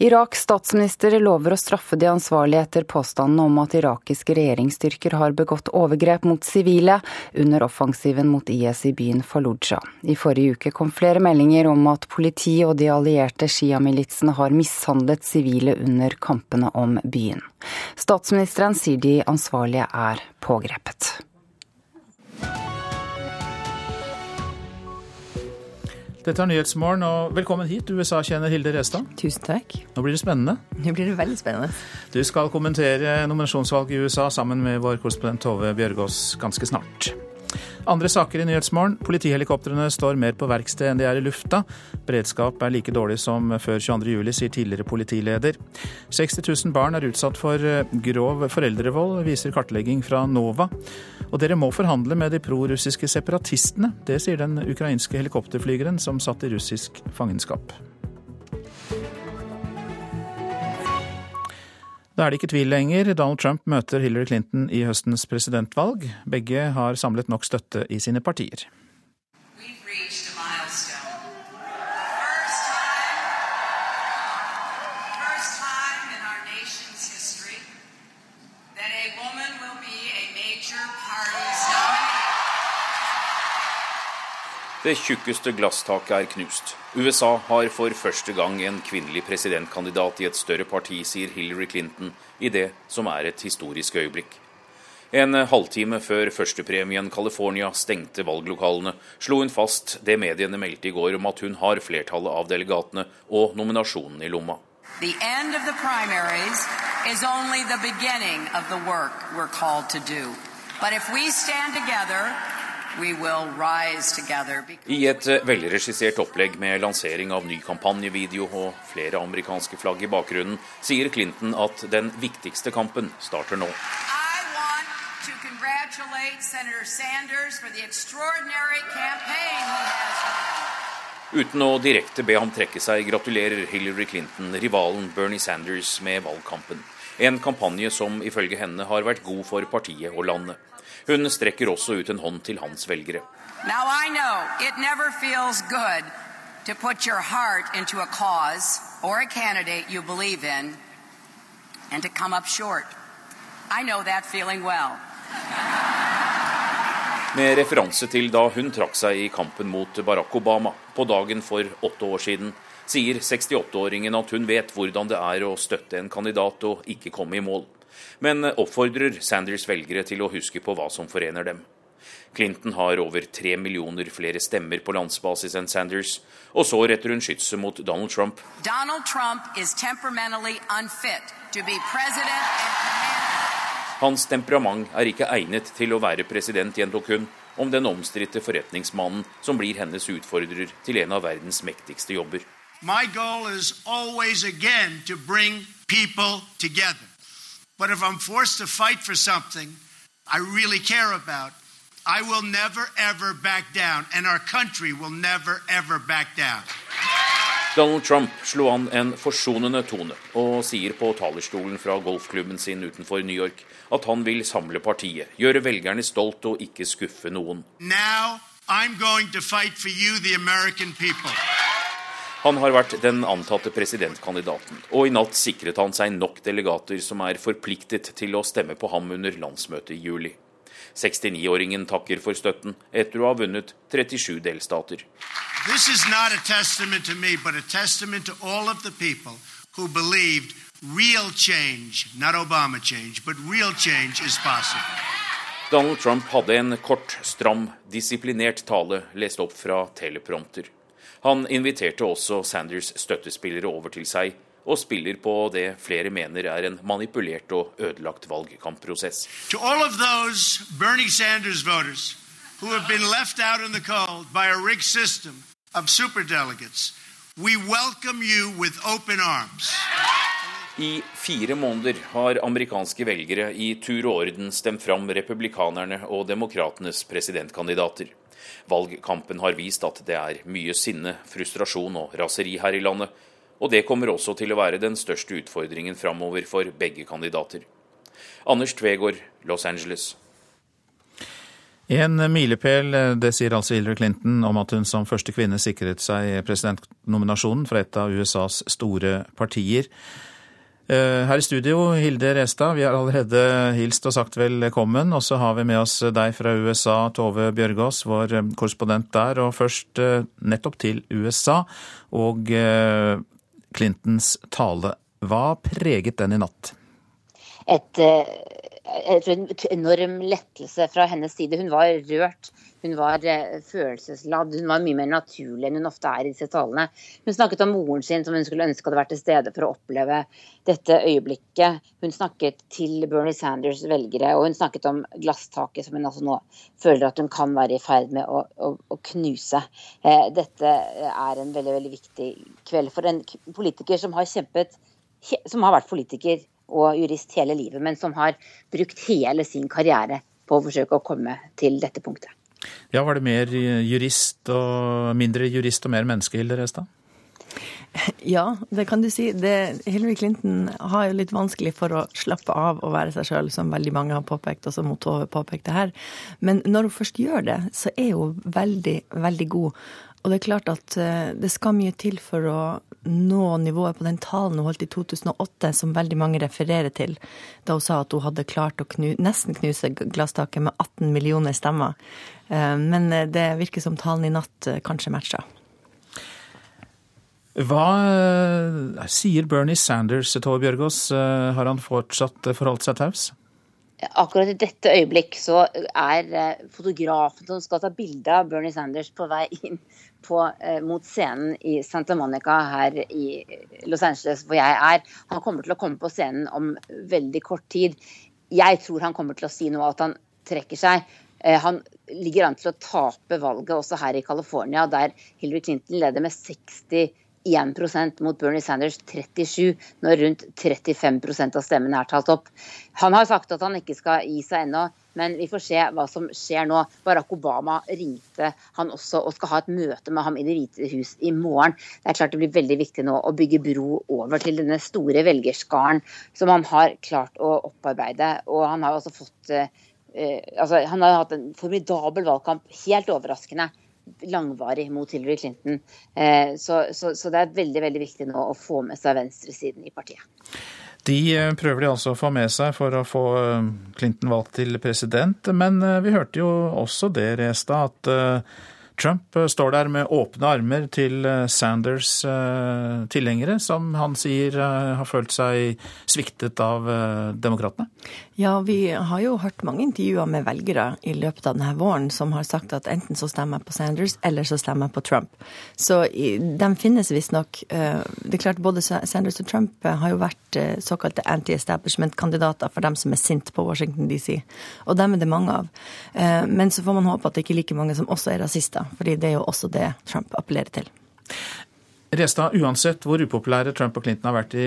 Iraks statsminister lover å straffe de ansvarlige etter påstanden om at irakiske regjeringsstyrker har begått overgrep mot sivile under offensiven mot IS i byen Fallujah. I forrige uke kom flere meldinger om at politi og de allierte sjiamilitsene har mishandlet sivile under kampene om byen. Statsministeren sier de ansvarlige er pågrepet. Dette er Nyhetsmorgen, og velkommen hit, USA-kjenner Hilde Restad. Tusen takk. Nå blir det spennende. Nå blir det veldig spennende. Du skal kommentere nominasjonsvalget i USA sammen med vår korrespondent Tove Bjørgaas ganske snart. Andre saker i Nyhetsmorgen. Politihelikoptrene står mer på verksted enn de er i lufta. Beredskap er like dårlig som før 22.07, sier tidligere politileder. 60 000 barn er utsatt for eh, grov foreldrevold, viser kartlegging fra NOVA. Og dere må forhandle med de prorussiske separatistene. Det sier den ukrainske helikopterflygeren som satt i russisk fangenskap. Da er det ikke tvil lenger. Donald Trump møter Hillary Clinton i høstens presidentvalg. Begge har samlet nok støtte i sine partier. Det tjukkeste glasstaket er knust. USA har for første gang en kvinnelig presidentkandidat i et større parti, sier Hillary Clinton i det som er et historisk øyeblikk. En halvtime før førstepremien California stengte valglokalene, slo hun fast det mediene meldte i går om at hun har flertallet av delegatene og nominasjonen i lomma. The end of the primaries is only the beginning of the work we're called to do. But if we stand together i et eh, velregissert opplegg med lansering av ny kampanjevideo og flere amerikanske flagg i bakgrunnen, sier Clinton at den viktigste kampen starter nå. Uten å direkte be ham trekke seg, gratulerer Hillary Clinton rivalen Bernie Sanders med valgkampen. En kampanje som ifølge henne har vært god for partiet og landet. Hun strekker også ut en hånd til hans velgere. Now I know it never feels good to put your heart into a cause or a candidate you believe in and to come up short. I know that feeling well. Med referanse til da hun trakk seg i kampen mot Barack Obama på dagen for åtte år siden, sier 68-åringen at hun vet hvordan det er å støtte en kandidat og ikke komme i mål men oppfordrer Sanders velgere til å huske på hva som forener dem. Clinton har over tre millioner flere stemmer på landsbasis enn Sanders, og så retter hun skytset mot Donald Trump. Donald Trump Hans temperament er ikke egnet til å være president, gjentok hun om den omstridte forretningsmannen som blir hennes utfordrer til en av verdens mektigste jobber. My goal is always again to bring people together. But if I'm forced to fight for something I really care about, I will never ever back down, and our country will never ever back down. Donald Trump slo an en forsonende tone og sier på talerstolen fra golfklubben sin utenfor New York at han vil samle partiet, gjøre velgerne stolt og ikke skuffe noen. Now I'm going to fight for you, the American people. Han har vært den antatte presidentkandidaten, og i natt sikret han seg nok delegater som er forpliktet til å stemme på ham under landsmøtet i juli. 69-åringen takker for støtten etter å ha vunnet 37 delstater. This is not a testament to me, but a testament to all of the people who believed real change, not Obama change, but real change is possible. Donald Trump hadde en kort, stram, disiplinert tale lest opp fra teleprompter. Han inviterte også Sanders støttespillere over til seg, og spiller på det flere mener er en manipulert og ødelagt valgkampprosess. Who have been left out in the cold by a rigged system of superdelegates, we welcome you with open arms. I fire måneder har amerikanske velgere i tur og orden stemt fram republikanerne og demokratenes presidentkandidater. Valgkampen har vist at det er mye sinne, frustrasjon og raseri her i landet, og det kommer også til å være den største utfordringen framover for begge kandidater. Anders Tvegård, Los Angeles. En milepæl, det sier altså Hillary Clinton om at hun som første kvinne sikret seg presidentnominasjonen fra et av USAs store partier. Eh, her i studio, Hilde Restad, vi har allerede hilst og sagt velkommen. Og så har vi med oss deg fra USA, Tove Bjørgaas, vår korrespondent der. Og først eh, nettopp til USA og eh, Clintons tale. Hva preget den i natt? Et et enorm lettelse fra hennes side. Hun var rørt, hun var eh, følelsesladd. Hun var mye mer naturlig enn hun ofte er i disse talene. Hun snakket om moren sin som hun skulle ønske hadde vært til stede for å oppleve dette øyeblikket. Hun snakket til Bernie Sanders' velgere, og hun snakket om glasstaket som hun altså nå føler at hun kan være i ferd med å, å, å knuse. Eh, dette er en veldig, veldig viktig kveld for en politiker som har kjempet som har vært politiker og jurist hele livet, men som har brukt hele sin karriere på å forsøke å komme til dette punktet. Ja, Var det mer jurist og mindre jurist og mer menneske, Hilde Restad? Ja, det kan du si. Det, Hillary Clinton har jo litt vanskelig for å slappe av og være seg sjøl, som veldig mange har påpekt, og som Tove påpekte her. Men når hun først gjør det, så er hun veldig, veldig god. Og det er klart at eh, det skal mye til for å nå nivået på den talen hun holdt i 2008, som veldig mange refererer til, da hun sa at hun hadde klart å knu, nesten knuse glasstaket med 18 millioner stemmer. Eh, men eh, det virker som talen i natt kanskje matcha. Hva sier Bernie Sanders, Tove Bjørgaas? Har han fortsatt forholdt seg taus? akkurat i dette øyeblikk så er fotografen som skal ta bilde av Bernie Sanders på vei inn på, eh, mot scenen i Santa Monica her i Los Angeles, hvor jeg er. Han kommer til å komme på scenen om veldig kort tid. Jeg tror han kommer til å si noe, at han trekker seg. Eh, han ligger an til å tape valget også her i California, der Hillary Clinton leder med 60 1% mot Bernie Sanders 37, når rundt 35% av stemmene er talt opp. Han har sagt at han ikke skal gi seg ennå, men vi får se hva som skjer nå. Barack Obama ringte han også og skal ha et møte med ham i Det hvite hus i morgen. Det er klart det blir veldig viktig nå å bygge bro over til denne store velgerskaren som han har klart å opparbeide. Og han har også fått eh, altså, Han har hatt en formidabel valgkamp, helt overraskende langvarig mot Hillary Clinton. Eh, så, så, så, det er veldig veldig viktig nå å få med seg venstresiden i partiet. De eh, prøver de altså å få med seg for å få eh, Clinton valgt til president. Men vi hørte jo også det, Restad, at Trump står der med åpne armer til Sanders tilhengere, som han sier har følt seg sviktet av demokratene? Ja, vi har jo hørt mange intervjuer med velgere i løpet av denne våren som har sagt at enten så stemmer jeg på Sanders, eller så stemmer jeg på Trump. Så de finnes visstnok. Eh, det er klart både Sanders og Trump eh, har jo vært eh, såkalte anti-establishment-kandidater for dem som er sint på Washington DC. Og dem er det mange av. Men så får man håpe at det ikke er like mange som også er rasister, fordi det er jo også det Trump appellerer til. Restad, uansett hvor upopulære Trump og Clinton har vært i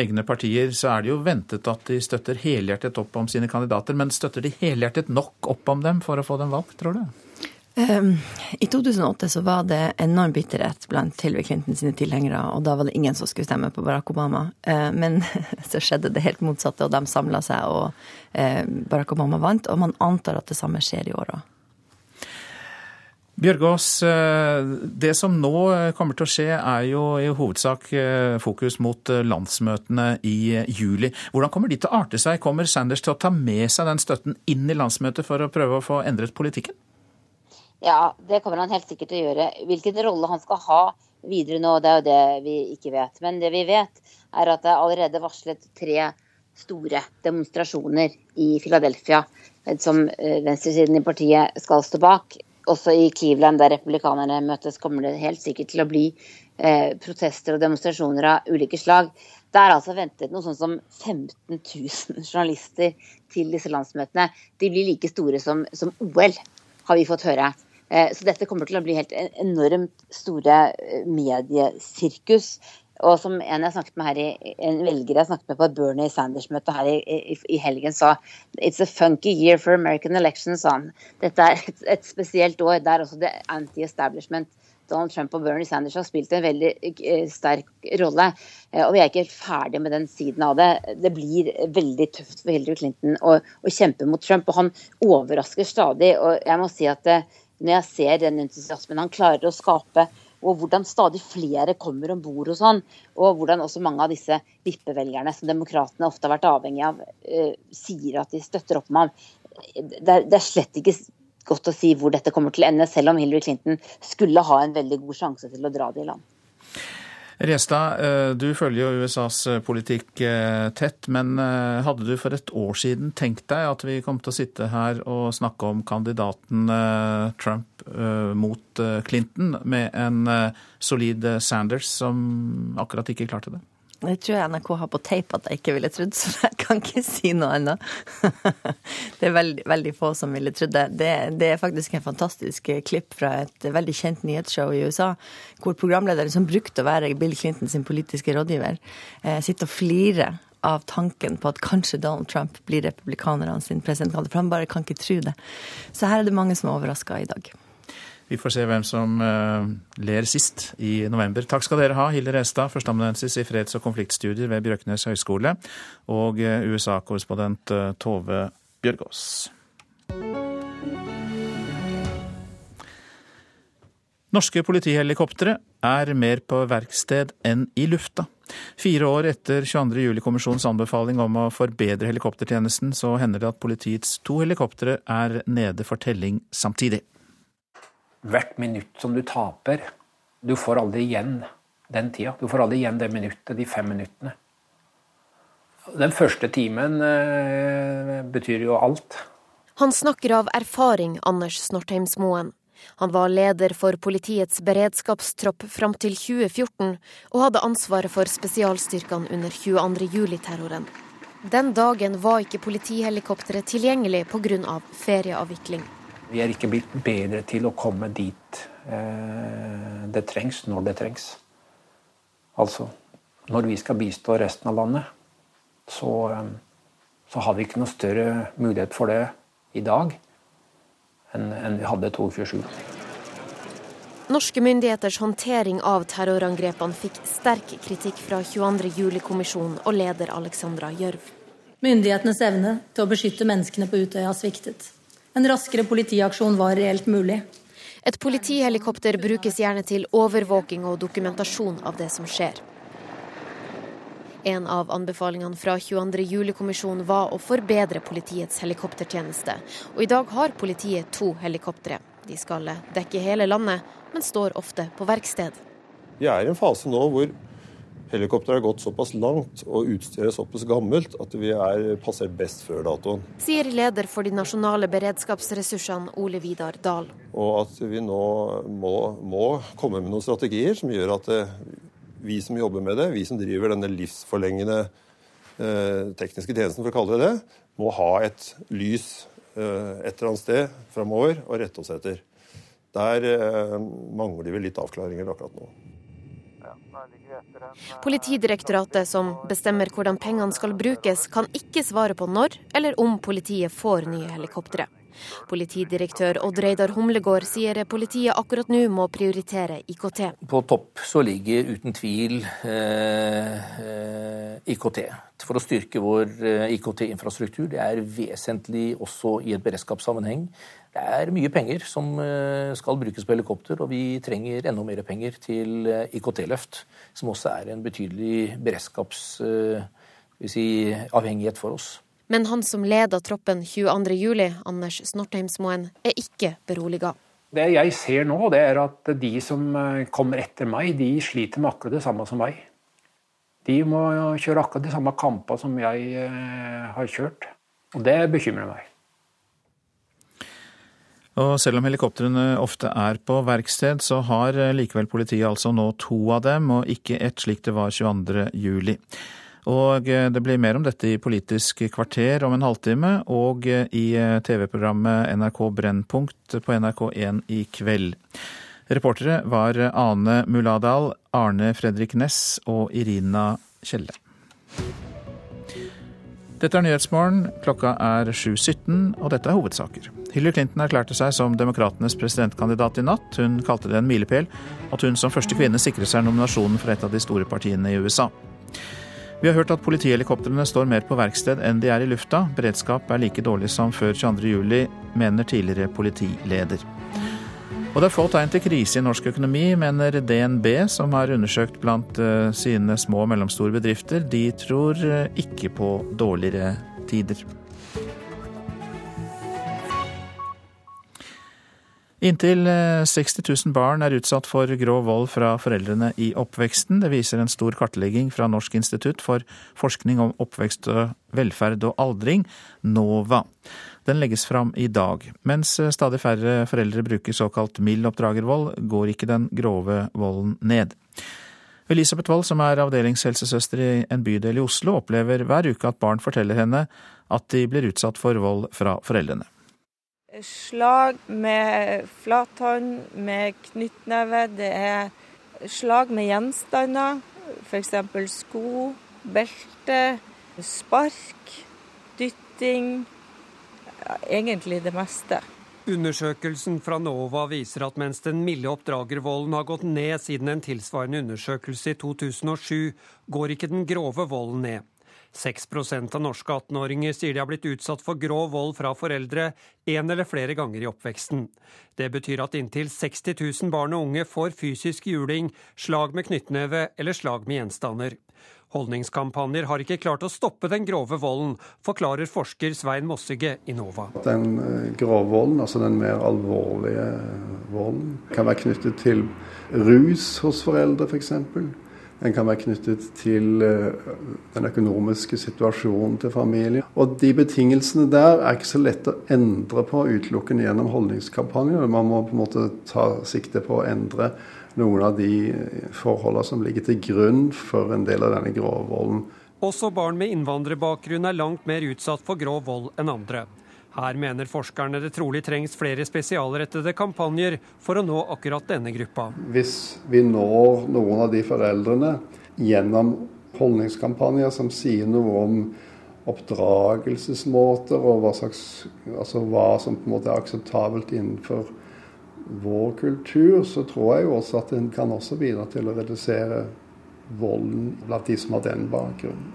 egne partier, så er det jo ventet at de støtter helhjertet opp om sine kandidater. Men støtter de helhjertet nok opp om dem for å få dem valgt, tror du? Um, I 2008 så var det enorm bitterhet blant Hillary Clinton sine tilhengere, og da var det ingen som skulle stemme på Barack Obama. Uh, men så skjedde det helt motsatte, og de samla seg, og uh, Barack Obama vant. Og man antar at det samme skjer i år òg. Bjørgaas, eh, det som nå eh, kommer til å skje er jo i hovedsak eh, fokus mot landsmøtene i juli. Hvordan kommer de til å arte seg? Kommer Sanders til å ta med seg den støtten inn i landsmøtet for å prøve å få endret politikken? Ja, det kommer han helt sikkert til å gjøre. Hvilken rolle han skal ha videre nå, det er jo det vi ikke vet. Men det vi vet, er at det er allerede varslet tre store demonstrasjoner i Philadelphia som venstresiden i partiet skal stå bak også i Cleveland, der republikanerne møtes, kommer det helt sikkert til å bli eh, protester og demonstrasjoner av ulike slag. Det er altså ventet noe sånn som 15 000 journalister til disse landsmøtene. De blir like store som, som OL, har vi fått høre. Eh, så dette kommer til å bli helt enormt store eh, mediesirkus. Og som en jeg snakket med her i, en velger jeg snakket med på et Bernie Sanders-møte her i, i, i, helgen sa It's a funky year for American elections, sa han. Dette er et, et spesielt år der også det anti-establishment Donald Trump og Bernie Sanders har spilt en veldig eh, sterk rolle. Eh, og vi er ikke helt ferdige med den siden av det. Det blir veldig tøft for Hillary Clinton å, å kjempe mot Trump, og han overrasker stadig. Og jeg må si at det, eh, når jeg ser den entusiasmen han klarer å skape, og hvordan stadig flere kommer om bord hos han, og hvordan også mange av disse vippevelgerne som demokratene ofte har vært avhengig av, eh, sier at de støtter opp om ham. Det er, det er slett ikke godt å si hvor dette kommer til å ende, selv om Hillary Clinton skulle ha en veldig god sjanse til å dra det i land. Restad, eh, du følger jo USAs eh, politikk eh, tett, men hadde du for et år siden tenkt deg at vi kom til å sitte her og snakke om kandidaten Trump mot Clinton med en solid Sanders som akkurat ikke klarte det? Det tror jeg NRK har på tape at jeg ikke ville trodd, så jeg kan ikke si noe annet. Det er veldig, veldig få som ville trodd det. det. det. er faktisk en fantastisk klipp fra et veldig kjent nyhetsshow i USA, hvor programlederen som brukte å være Bill Clinton sin politiske rådgiver, eh, sitter og flirer av tanken på at kanskje Donald Trump blir republikanerne sin presidentkandidat. For han bare kan ikke tro det. Så her er det mange som er overraska i dag. Vi får se hvem som uh, ler sist i november. Takk skal dere ha, Hilde Restad, førsteamanuensis i freds- og konfliktstudier ved Bjørknes høgskole, og uh, USA-korrespondent uh, Tove Bjørgaas. Norske politihelikoptre er mer på verksted enn i lufta. Fire år etter 22. juli-kommisjonens anbefaling om å forbedre helikoptertjenesten, så hender det at politiets to helikoptre er nede for telling samtidig hvert minutt som du taper Du får aldri igjen den tida. Du får aldri igjen det minuttet, de fem minuttene. Den første timen eh, betyr jo alt. Han snakker av erfaring, Anders Snortheimsmoen. Han var leder for politiets beredskapstropp fram til 2014, og hadde ansvaret for spesialstyrkene under 22. juli-terroren. Den dagen var ikke politihelikopteret tilgjengelig pga. ferieavvikling. Vi er ikke blitt bedre til å komme dit eh, det trengs, når det trengs. Altså, når vi skal bistå resten av landet, så, eh, så har vi ikke noe større mulighet for det i dag enn, enn vi hadde 22.7. Norske myndigheters håndtering av terrorangrepene fikk sterk kritikk fra 22.07-kommisjonen og leder Alexandra Gjørv. Myndighetenes evne til å beskytte menneskene på Utøya sviktet. En raskere politiaksjon var reelt mulig. Et politihelikopter brukes gjerne til overvåking og dokumentasjon av det som skjer. En av anbefalingene fra 22. juli-kommisjonen var å forbedre politiets helikoptertjeneste. Og i dag har politiet to helikoptre. De skal dekke hele landet, men står ofte på verksted. Vi er i en fase nå hvor Helikopteret har gått såpass langt og utstyret såpass gammelt at vi er passert best før datoen. Sier leder for de nasjonale beredskapsressursene Ole Vidar Dahl. Og at vi nå må, må komme med noen strategier som gjør at det, eh, vi som jobber med det, vi som driver denne livsforlengende eh, tekniske tjenesten, for å kalle det det, må ha et lys eh, et eller annet sted framover og rette oss etter. Der eh, mangler vi litt avklaringer akkurat nå. Politidirektoratet, som bestemmer hvordan pengene skal brukes, kan ikke svare på når eller om politiet får nye helikoptre. Politidirektør Odd Reidar Humlegård sier politiet akkurat nå må prioritere IKT. På topp så ligger uten tvil eh, eh IKT. For å styrke vår eh, IKT-infrastruktur. Det er vesentlig også i et beredskapssammenheng. Det er mye penger som eh, skal brukes på helikopter, og vi trenger enda mer penger til eh, IKT-løft, som også er en betydelig beredskapsavhengighet si, for oss. Men han som leder troppen 22.07, Anders Snortheimsmoen, er ikke beroliga. Det jeg ser nå, det er at de som eh, kommer etter meg, de sliter med akkurat det samme som meg. De må kjøre akkurat de samme kampene som jeg har kjørt. Og det bekymrer meg. Og selv om helikoptrene ofte er på verksted, så har eh, likevel politiet altså nå to av dem, og ikke ett slik det var 22. juli. Og eh, det blir mer om dette i Politisk kvarter om en halvtime, og eh, i TV-programmet NRK Brennpunkt på NRK1 i kveld. Reportere var Ane Muladal, Arne Fredrik Næss og Irina Kjelle. Dette er Nyhetsmorgen. Klokka er 7.17, og dette er hovedsaker. Hillary Clinton erklærte seg som demokratenes presidentkandidat i natt. Hun kalte det en milepæl at hun som første kvinne sikrer seg nominasjonen for et av de store partiene i USA. Vi har hørt at politihelikoptrene står mer på verksted enn de er i lufta. Beredskap er like dårlig som før 22.07, mener tidligere politileder. Og det er få tegn til krise i norsk økonomi, mener DNB, som har undersøkt blant eh, sine små og mellomstore bedrifter. De tror eh, ikke på dårligere tider. Inntil 60 eh, 000 barn er utsatt for grov vold fra foreldrene i oppveksten. Det viser en stor kartlegging fra Norsk institutt for forskning om oppvekst, velferd og aldring, NOVA. Den legges fram i dag. Mens eh, stadig færre foreldre bruker såkalt mild oppdragervold, går ikke den grove volden ned. Elisabeth Wold, som er avdelingshelsesøster i en bydel i Oslo, opplever hver uke at barn forteller henne at de blir utsatt for vold fra foreldrene. Slag med flathånd, med knyttneve. Det er slag med gjenstander, f.eks. sko, belte, spark, dytting. Egentlig det meste. Undersøkelsen fra NOVA viser at mens den milde oppdragervolden har gått ned siden en tilsvarende undersøkelse i 2007, går ikke den grove volden ned. 6% av norske 18-åringer sier de har blitt utsatt for grov vold fra foreldre en eller flere ganger i oppveksten. Det betyr at inntil 60 000 barn og unge får fysisk juling, slag med knyttneve eller slag med gjenstander. Holdningskampanjer har ikke klart å stoppe den grove volden, forklarer forsker Svein Mossige i NOVA. Den eh, grove volden, altså den mer alvorlige volden, kan være knyttet til rus hos foreldre f.eks. Den kan være knyttet til eh, den økonomiske situasjonen til familien. Og de betingelsene der er ikke så lett å endre på utelukkende gjennom holdningskampanjer. Man må på en måte ta sikte på å endre noen av de forholdene som ligger til grunn for en del av denne grove volden. Også barn med innvandrerbakgrunn er langt mer utsatt for grov vold enn andre. Her mener forskerne det trolig trengs flere spesialrettede kampanjer for å nå akkurat denne gruppa. Hvis vi når noen av de foreldrene gjennom holdningskampanjer som sier noe om oppdragelsesmåter og hva, slags, altså hva som på en måte er akseptabelt innenfor vår kultur, så tror jeg jo også at den kan også bidra til å redusere volden blant de som har den bakgrunnen.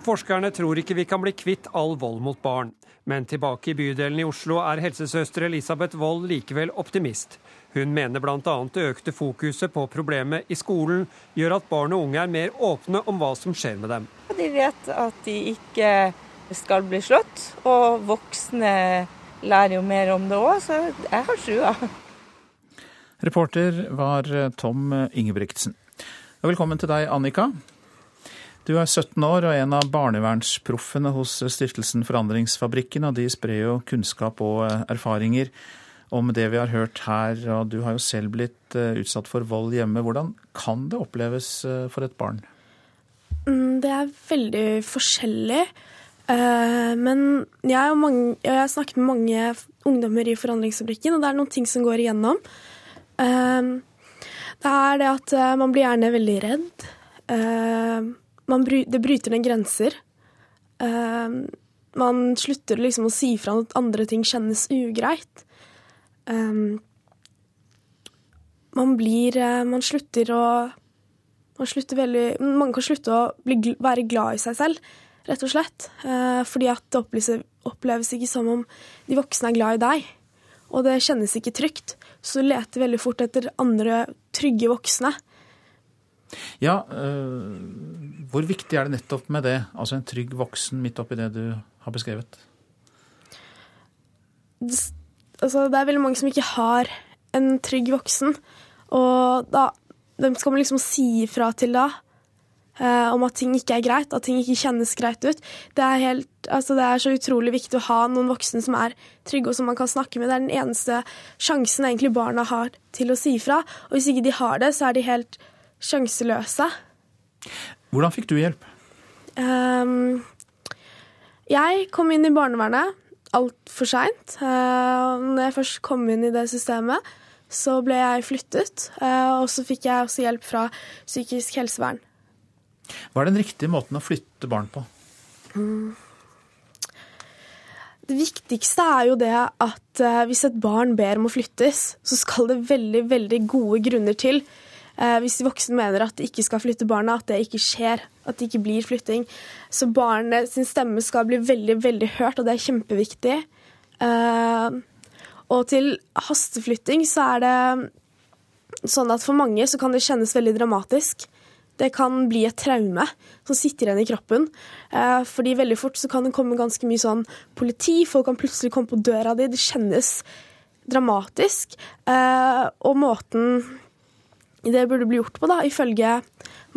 Forskerne tror ikke vi kan bli kvitt all vold mot barn. Men tilbake i bydelen i Oslo er helsesøster Elisabeth Wold likevel optimist. Hun mener bl.a. det økte fokuset på problemet i skolen gjør at barn og unge er mer åpne om hva som skjer med dem. De vet at de ikke skal bli slått, og voksne lærer jo mer om det òg, så jeg har trua. Reporter var Tom Ingebrigtsen. Velkommen til deg, Annika. Du er 17 år og en av barnevernsproffene hos stiftelsen Forandringsfabrikken, og de sprer jo kunnskap og eh, erfaringer om det vi har hørt her. Og du har jo selv blitt eh, utsatt for vold hjemme. Hvordan kan det oppleves eh, for et barn? Mm, det er veldig forskjellig. Men jeg, mange, jeg har snakket med mange ungdommer i Forandringsfabrikken, og det er noen ting som går igjennom. Det er det at man blir gjerne veldig redd man, det bryter ned grenser. Uh, man slutter liksom å si fra at andre ting kjennes ugreit. Man blir uh, Man slutter å man, slutter veldig, man kan slutte å bli, være glad i seg selv, rett og slett. Uh, fordi at det oppleves, oppleves, ikke som om de voksne er glad i deg. Og det kjennes ikke trygt. Så leter veldig fort etter andre trygge voksne. Ja, øh, hvor viktig er det nettopp med det? Altså en trygg voksen midt oppi det du har beskrevet? Det, altså, det er veldig mange som ikke har en trygg voksen. Og da hvem skal man liksom si ifra til da? Eh, om at ting ikke er greit, at ting ikke kjennes greit ut. Det er, helt, altså det er så utrolig viktig å ha noen voksne som er trygge og som man kan snakke med. Det er den eneste sjansen egentlig barna har til å si fra. Og hvis ikke de har det, så er de helt sjanseløse. Hvordan fikk du hjelp? Um, jeg kom inn i barnevernet altfor seint. Uh, når jeg først kom inn i det systemet, så ble jeg flyttet. Uh, og så fikk jeg også hjelp fra psykisk helsevern. Hva er den riktige måten å flytte barn på? Mm. Det viktigste er jo det at uh, hvis et barn ber om å flyttes, så skal det veldig, veldig gode grunner til. Uh, hvis de voksne mener at de ikke skal flytte barna, at det ikke skjer. At det ikke blir flytting. Så barnet sin stemme skal bli veldig, veldig hørt, og det er kjempeviktig. Uh, og til hasteflytting så er det sånn at for mange så kan det kjennes veldig dramatisk. Det kan bli et traume som sitter igjen i kroppen. Eh, fordi veldig fort så kan det komme ganske mye sånn politi, folk kan plutselig komme på døra di. Det kjennes dramatisk. Eh, og måten det burde bli gjort på, da, ifølge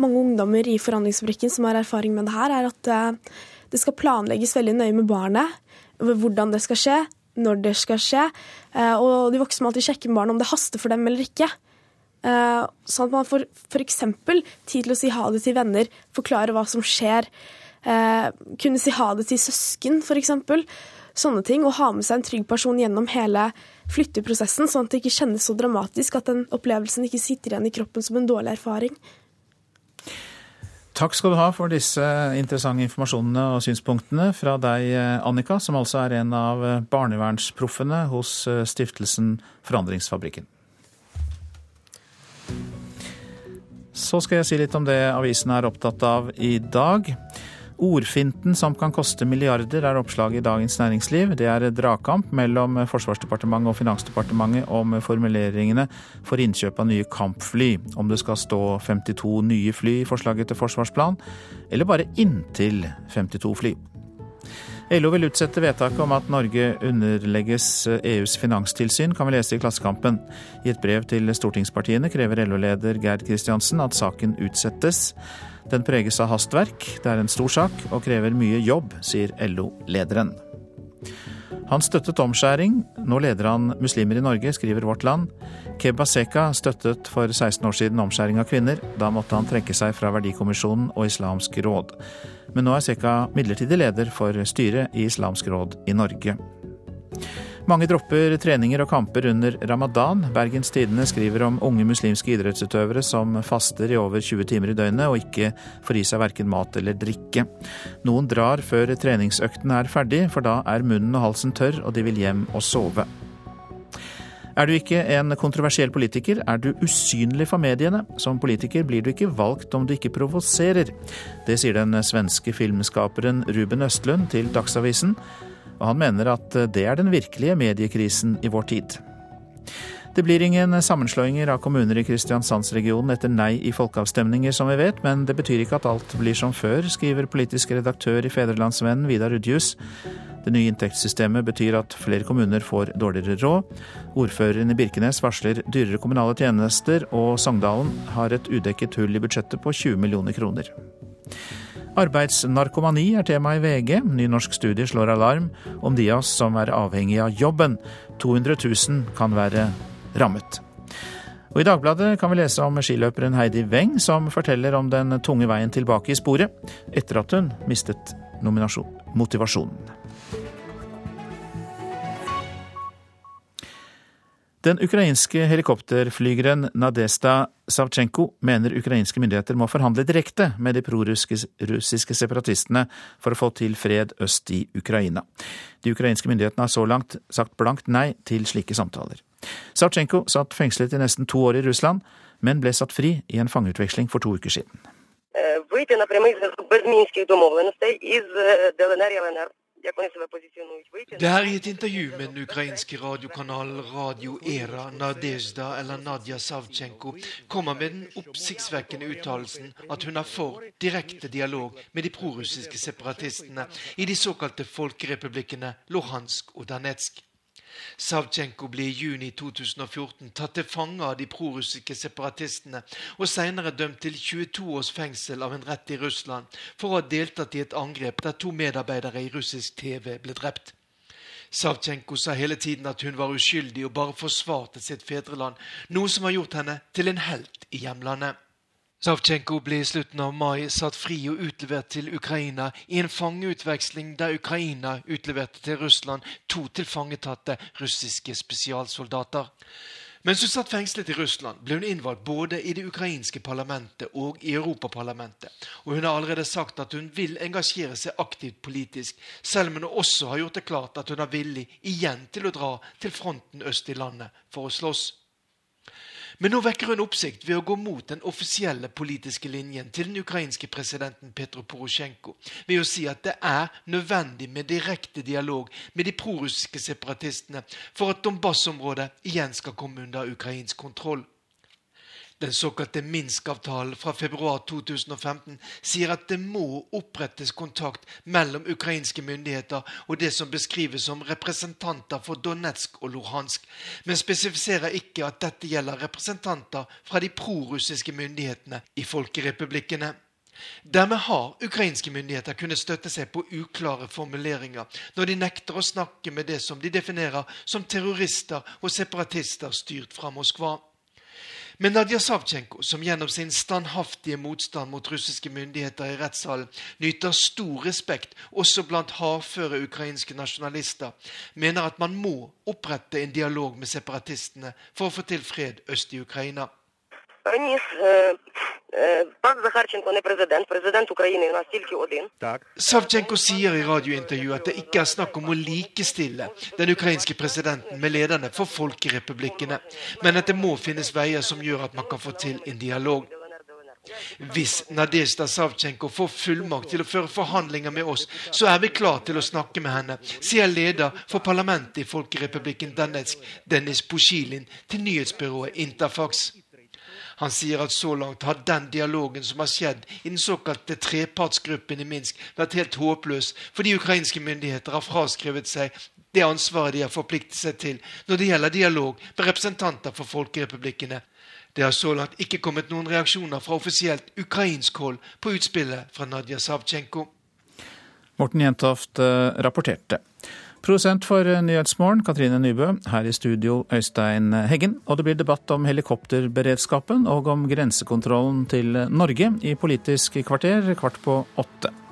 mange ungdommer i Forhandlingsfabrikken som har erfaring med det her, er at eh, det skal planlegges veldig nøye med barnet. Hvordan det skal skje, når det skal skje. Eh, og de voksne må alltid sjekke med barnet om det haster for dem eller ikke. Eh, sånn at man får f.eks. tid til å si ha det til venner, forklare hva som skjer. Eh, kunne si ha det til søsken, f.eks. Sånne ting. Og ha med seg en trygg person gjennom hele flytteprosessen, sånn at det ikke kjennes så dramatisk at den opplevelsen ikke sitter igjen i kroppen som en dårlig erfaring. Takk skal du ha for disse interessante informasjonene og synspunktene fra deg, Annika, som altså er en av barnevernsproffene hos eh, stiftelsen Forandringsfabrikken. Så skal jeg si litt om det avisen er opptatt av i dag. Ordfinten som kan koste milliarder, er oppslaget i Dagens Næringsliv. Det er dragkamp mellom Forsvarsdepartementet og Finansdepartementet om formuleringene for innkjøp av nye kampfly. Om det skal stå 52 nye fly i forslaget til forsvarsplan, eller bare inntil 52 fly. LO vil utsette vedtaket om at Norge underlegges EUs finanstilsyn, kan vi lese i Klassekampen. I et brev til stortingspartiene krever LO-leder Gerd Kristiansen at saken utsettes. Den preges av hastverk, det er en stor sak og krever mye jobb, sier LO-lederen. Han støttet omskjæring, nå leder han Muslimer i Norge, skriver Vårt Land. Kebaseka støttet for 16 år siden omskjæring av kvinner. Da måtte han trekke seg fra Verdikommisjonen og Islamsk råd. Men nå er Seka midlertidig leder for styret i Islamsk råd i Norge. Mange dropper treninger og kamper under ramadan. Bergens Tidende skriver om unge muslimske idrettsutøvere som faster i over 20 timer i døgnet og ikke får i seg verken mat eller drikke. Noen drar før treningsøkten er ferdig, for da er munnen og halsen tørr og de vil hjem og sove. Er du ikke en kontroversiell politiker, er du usynlig for mediene. Som politiker blir du ikke valgt om du ikke provoserer. Det sier den svenske filmskaperen Ruben Østlund til Dagsavisen og han mener at det er den virkelige mediekrisen i vår tid. Det blir ingen sammenslåinger av kommuner i Kristiansandsregionen etter nei i folkeavstemninger, som vi vet, men det betyr ikke at alt blir som før, skriver politisk redaktør i Fedrelandsvennen Vidar Udjus. Det nye inntektssystemet betyr at flere kommuner får dårligere råd. Ordføreren i Birkenes varsler dyrere kommunale tjenester, og Sogndalen har et udekket hull i budsjettet på 20 millioner kroner. Arbeidsnarkomani er tema i VG. Ny norsk studie slår alarm om de av oss som er avhengig av jobben. 200 000 kan være rammet. Og I Dagbladet kan vi lese om skiløperen Heidi Weng, som forteller om den tunge veien tilbake i sporet etter at hun mistet motivasjonen. Den ukrainske helikopterflygeren Nadesta Savtsjenko mener ukrainske myndigheter må forhandle direkte med de prorussiske separatistene for å få til fred øst i Ukraina. De ukrainske myndighetene har så langt sagt blankt nei til slike samtaler. Savtsjenko satt fengslet i nesten to år i Russland, men ble satt fri i en fangeutveksling for to uker siden. Det er i et intervju med den ukrainske radiokanalen Radio Era Nadezjda eller Nadia Savtsjenko kommer med den oppsiktsvekkende uttalelsen at hun er for direkte dialog med de prorussiske separatistene i de såkalte folkerepublikkene Luhansk og Danetsk. Savtsjenko ble i juni 2014 tatt til fange av de prorussiske separatistene, og senere dømt til 22 års fengsel av en rett i Russland for å ha deltatt i et angrep der to medarbeidere i russisk TV ble drept. Savtsjenko sa hele tiden at hun var uskyldig og bare forsvarte sitt fedreland, noe som har gjort henne til en helt i hjemlandet. Savtsjenko ble i slutten av mai satt fri og utlevert til Ukraina i en fangeutveksling der Ukraina utleverte til Russland to tilfangetatte russiske spesialsoldater. Mens hun satt fengslet i Russland, ble hun innvalgt både i det ukrainske parlamentet og i Europaparlamentet. Og hun har allerede sagt at hun vil engasjere seg aktivt politisk, selv om hun også har gjort det klart at hun er villig igjen til å dra til fronten øst i landet for å slåss. Men nå vekker hun oppsikt ved å gå mot den offisielle politiske linjen til den ukrainske presidenten Petro Porosjenko ved å si at det er nødvendig med direkte dialog med de prorussiske separatistene for at Donbas-området igjen skal komme under ukrainsk kontroll. Den såkalte Minsk-avtalen fra februar 2015 sier at det må opprettes kontakt mellom ukrainske myndigheter og det som beskrives som representanter for Donetsk og Luhansk, men spesifiserer ikke at dette gjelder representanter fra de prorussiske myndighetene i folkerepublikkene. Dermed har ukrainske myndigheter kunnet støtte seg på uklare formuleringer når de nekter å snakke med det som de definerer som terrorister og separatister styrt fra Moskva. Men Nadia Savtsjenko, som gjennom sin standhaftige motstand mot russiske myndigheter i rettssalen nyter stor respekt også blant hardføre ukrainske nasjonalister, mener at man må opprette en dialog med separatistene for å få til fred øst i Ukraina. Раніс е, е, пан Захарченко не президент, президент України у нас тільки один. Savchenko sier i radiointervjuet at det ikke er snakk om å likestille den ukrainske presidenten med lederne for folkerepublikkene, men at det må finnes veier som gjør at man kan få til en dialog. Hvis Nadezjda Savchenko får fullmakt til å føre forhandlinger med oss, så er vi klar til å snakke med henne, sier leder for parlamentet i Folkerepublikken Donetsk, Dennis Pushilin, til nyhetsbyrået Interfax. Han sier at så langt har den dialogen som har skjedd i den såkalte trepartsgruppen i Minsk, vært helt håpløs, fordi ukrainske myndigheter har fraskrevet seg det ansvaret de har forpliktet seg til når det gjelder dialog med representanter for folkerepublikkene. Det har så langt ikke kommet noen reaksjoner fra offisielt ukrainsk hold på utspillet fra Nadia Savtsjenko. Morten Jentoft eh, rapporterte. Produsent for Nyhetsmorgen, Katrine Nybø. Her i studio, Øystein Heggen. Og det blir debatt om helikopterberedskapen og om grensekontrollen til Norge i Politisk kvarter kvart på åtte.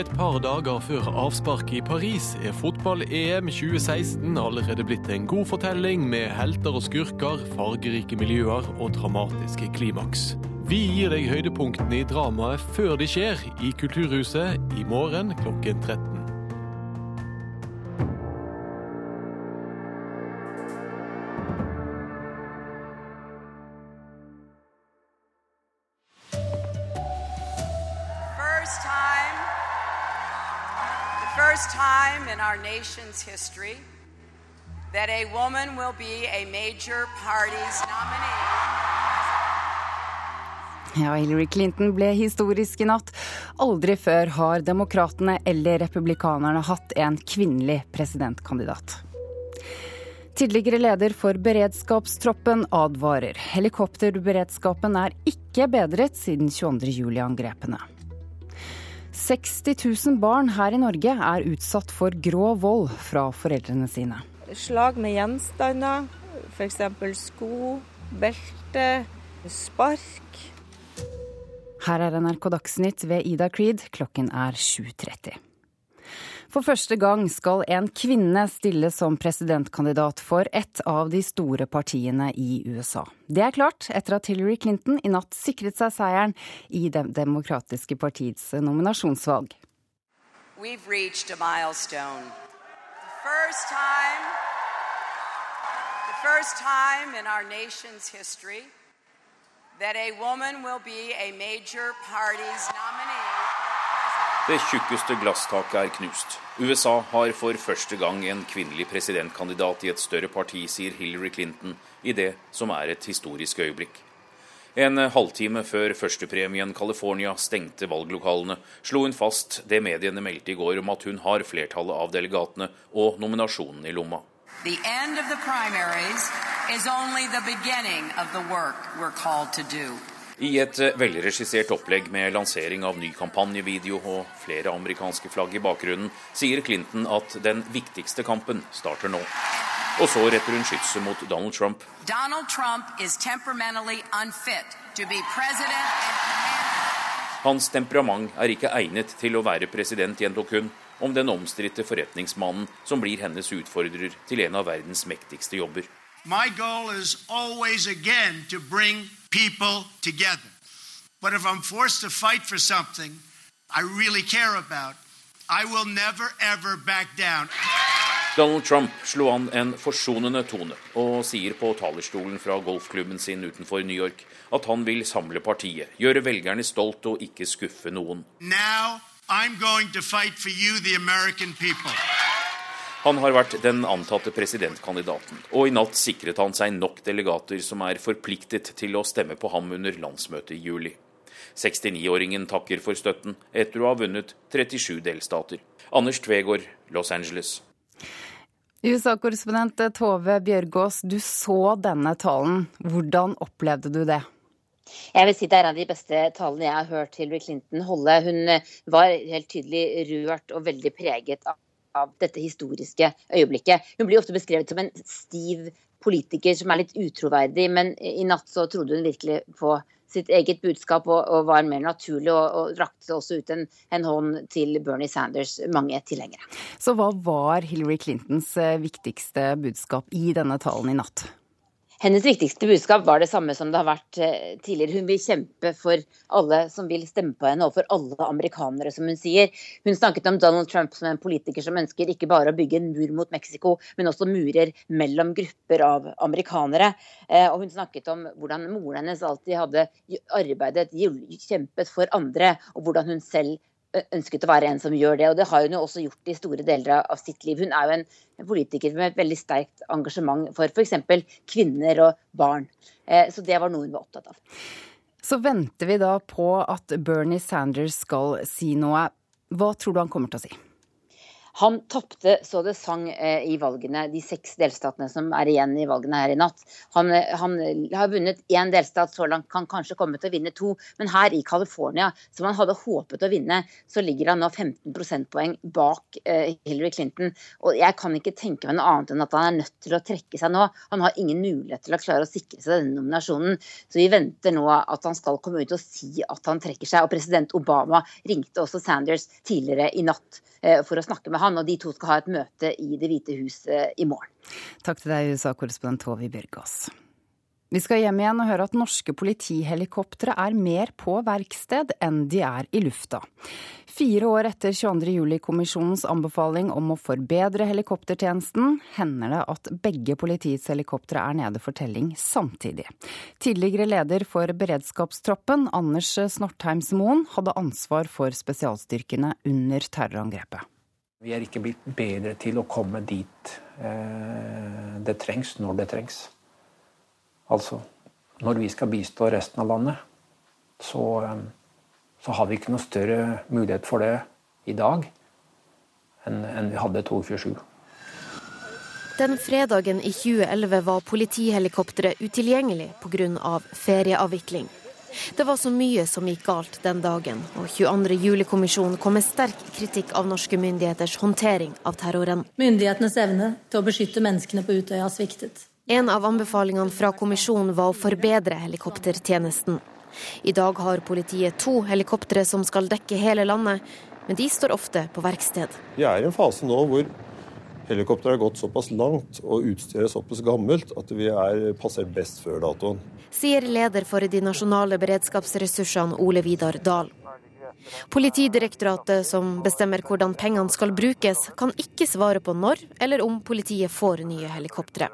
Et par dager før avspark i Paris er fotball-EM 2016 allerede blitt en god fortelling med helter og skurker, fargerike miljøer og dramatiske klimaks. Vi gir deg høydepunktene i dramaet før det skjer, i Kulturhuset i morgen klokken 13. our nation's history that a woman will be a major party's nominee. Ja, Hillary Clinton ble historisk i natt. Aldri før har demokratene eller republikanerne hatt en kvinnelig presidentkandidat. Tidligere leder for beredskapstroppen advarer. Helikopterberedskapen er ikke bedret siden 22. juli-angrepene. 60 000 barn her i Norge er utsatt for grov vold fra foreldrene sine. Slag med gjenstander, f.eks. sko, belte, spark. Her er NRK Dagsnytt ved Ida Creed. Klokken er 7.30. For første gang skal en kvinne stille som presidentkandidat for et av de store partiene i USA. Det er klart etter at Hillary Clinton i natt sikret seg seieren i Det demokratiske partiets nominasjonsvalg. We've reached a milestone. The first time, the first time in our nation's history that a woman will be a major party's nominee. Det tjukkeste glasstaket er knust. USA har for første gang en kvinnelig presidentkandidat i et større parti, sier Hillary Clinton i det som er et historisk øyeblikk. En halvtime før førstepremien California stengte valglokalene, slo hun fast det mediene meldte i går om at hun har flertallet av delegatene og nominasjonen i lomma. The end of the primaries is only the beginning of the work we're called to. I et velregissert opplegg med lansering av ny kampanjevideo og flere amerikanske flagg i bakgrunnen, sier Clinton at den viktigste kampen starter nå. Og så retter hun skytset mot Donald Trump. Donald Trump is temperamentally president. Hans temperament er ikke egnet til å være president, gjentok hun om den omstridte forretningsmannen som blir hennes utfordrer til en av verdens mektigste jobber. My goal is always again to bring people together. But if I'm forced to fight for something I really care about, I will never ever back down. Donald Trump slo an en forsonende tone og sier på talerstolen fra golfklubben sin utenfor New York at han vil samle partiet, gjøre velgerne stolt og ikke skuffe noen. Now I'm going to fight for you, the American people. Han har vært den antatte presidentkandidaten, og i natt sikret han seg nok delegater som er forpliktet til å stemme på ham under landsmøtet i juli. 69-åringen takker for støtten etter å ha vunnet 37 delstater. Anders Tvegård, Los Angeles. USA-korrespondent Tove Bjørgaas, du så denne talen. Hvordan opplevde du det? Jeg vil si Det er en av de beste talene jeg har hørt Hillary Clinton holde. Hun var helt tydelig rørt og veldig preget av dette historiske øyeblikket. Hun blir ofte beskrevet som en stiv politiker som er litt utroverdig, men i natt så trodde hun virkelig på sitt eget budskap og, og var mer naturlig, og, og rakte også ut en, en, hånd til Bernie Sanders mange tilhengere. Så hva var Hillary Clintons eh, viktigste budskap i denne talen i natt? Hennes viktigste budskap var det samme som det har vært eh, tidligere. Hun vil kjempe for alle som vil stemme på henne, og for alle amerikanere, som hun sier. Hun snakket om Donald Trump som en politiker som ønsker ikke bare å bygge en mur mot Mexico, men også murer mellom grupper av amerikanere. Eh, og hun snakket om hvordan moren hennes alltid hadde arbeidet, kjempet for andre, og hvordan hun selv ønsket å være en som gjør det. Og det har hun jo også gjort i store deler av sitt liv. Hun er jo en politiker med et veldig sterkt engasjement for f.eks. kvinner og barn. Eh, så det var noe hun var opptatt av. Så venter vi da på at Bernie Sanders skal si noe. Hva tror du han kommer til å si? Han tapte så det sang eh, i valgene, de seks delstatene som er igjen i valgene her i natt. Han, eh, han har vunnet én delstat så langt, kan kanskje komme til å vinne to. Men her i California, som han hadde håpet å vinne, så ligger han nå 15 prosentpoeng bak eh, Hillary Clinton. Og jeg kan ikke tenke meg noe annet enn at han er nødt til å trekke seg nå. Han har ingen mulighet til å klare å sikre seg denne nominasjonen. Så vi venter nå at han skal komme ut og si at han trekker seg. Og president Obama ringte også Sanders tidligere i natt for å snakke med han, og de to skal ha et møte i Det hvite huset i morgen. Takk til deg, USA-korrespondent Tove Bjørgaas. Vi skal hjem igjen og høre at norske politihelikoptre er mer på verksted enn de er i lufta. Fire år etter 22. juli-kommisjonens anbefaling om å forbedre helikoptertjenesten, hender det at begge politiets helikoptre er nede for telling samtidig. Tidligere leder for beredskapstroppen, Anders Snortheimsmoen, hadde ansvar for spesialstyrkene under terrorangrepet. Vi er ikke blitt bedre til å komme dit eh, det trengs, når det trengs. Altså, når vi skal bistå resten av landet, så, eh, så har vi ikke noe større mulighet for det i dag enn, enn vi hadde 22.7. Den fredagen i 2011 var politihelikopteret utilgjengelig pga. ferieavvikling. Det var så mye som gikk galt den dagen, og 22. juli-kommisjonen kom med sterk kritikk av norske myndigheters håndtering av terroren. Myndighetenes evne til å beskytte menneskene på Utøya har sviktet. En av anbefalingene fra kommisjonen var å forbedre helikoptertjenesten. I dag har politiet to helikoptre som skal dekke hele landet, men de står ofte på verksted. Vi er i en fase nå hvor helikopteret har gått såpass langt og utstyret såpass gammelt at vi er passert best før datoen sier leder for de nasjonale beredskapsressursene Ole Vidar Dahl. Politidirektoratet, som bestemmer hvordan pengene skal brukes, kan ikke svare på når eller om politiet får nye helikoptre.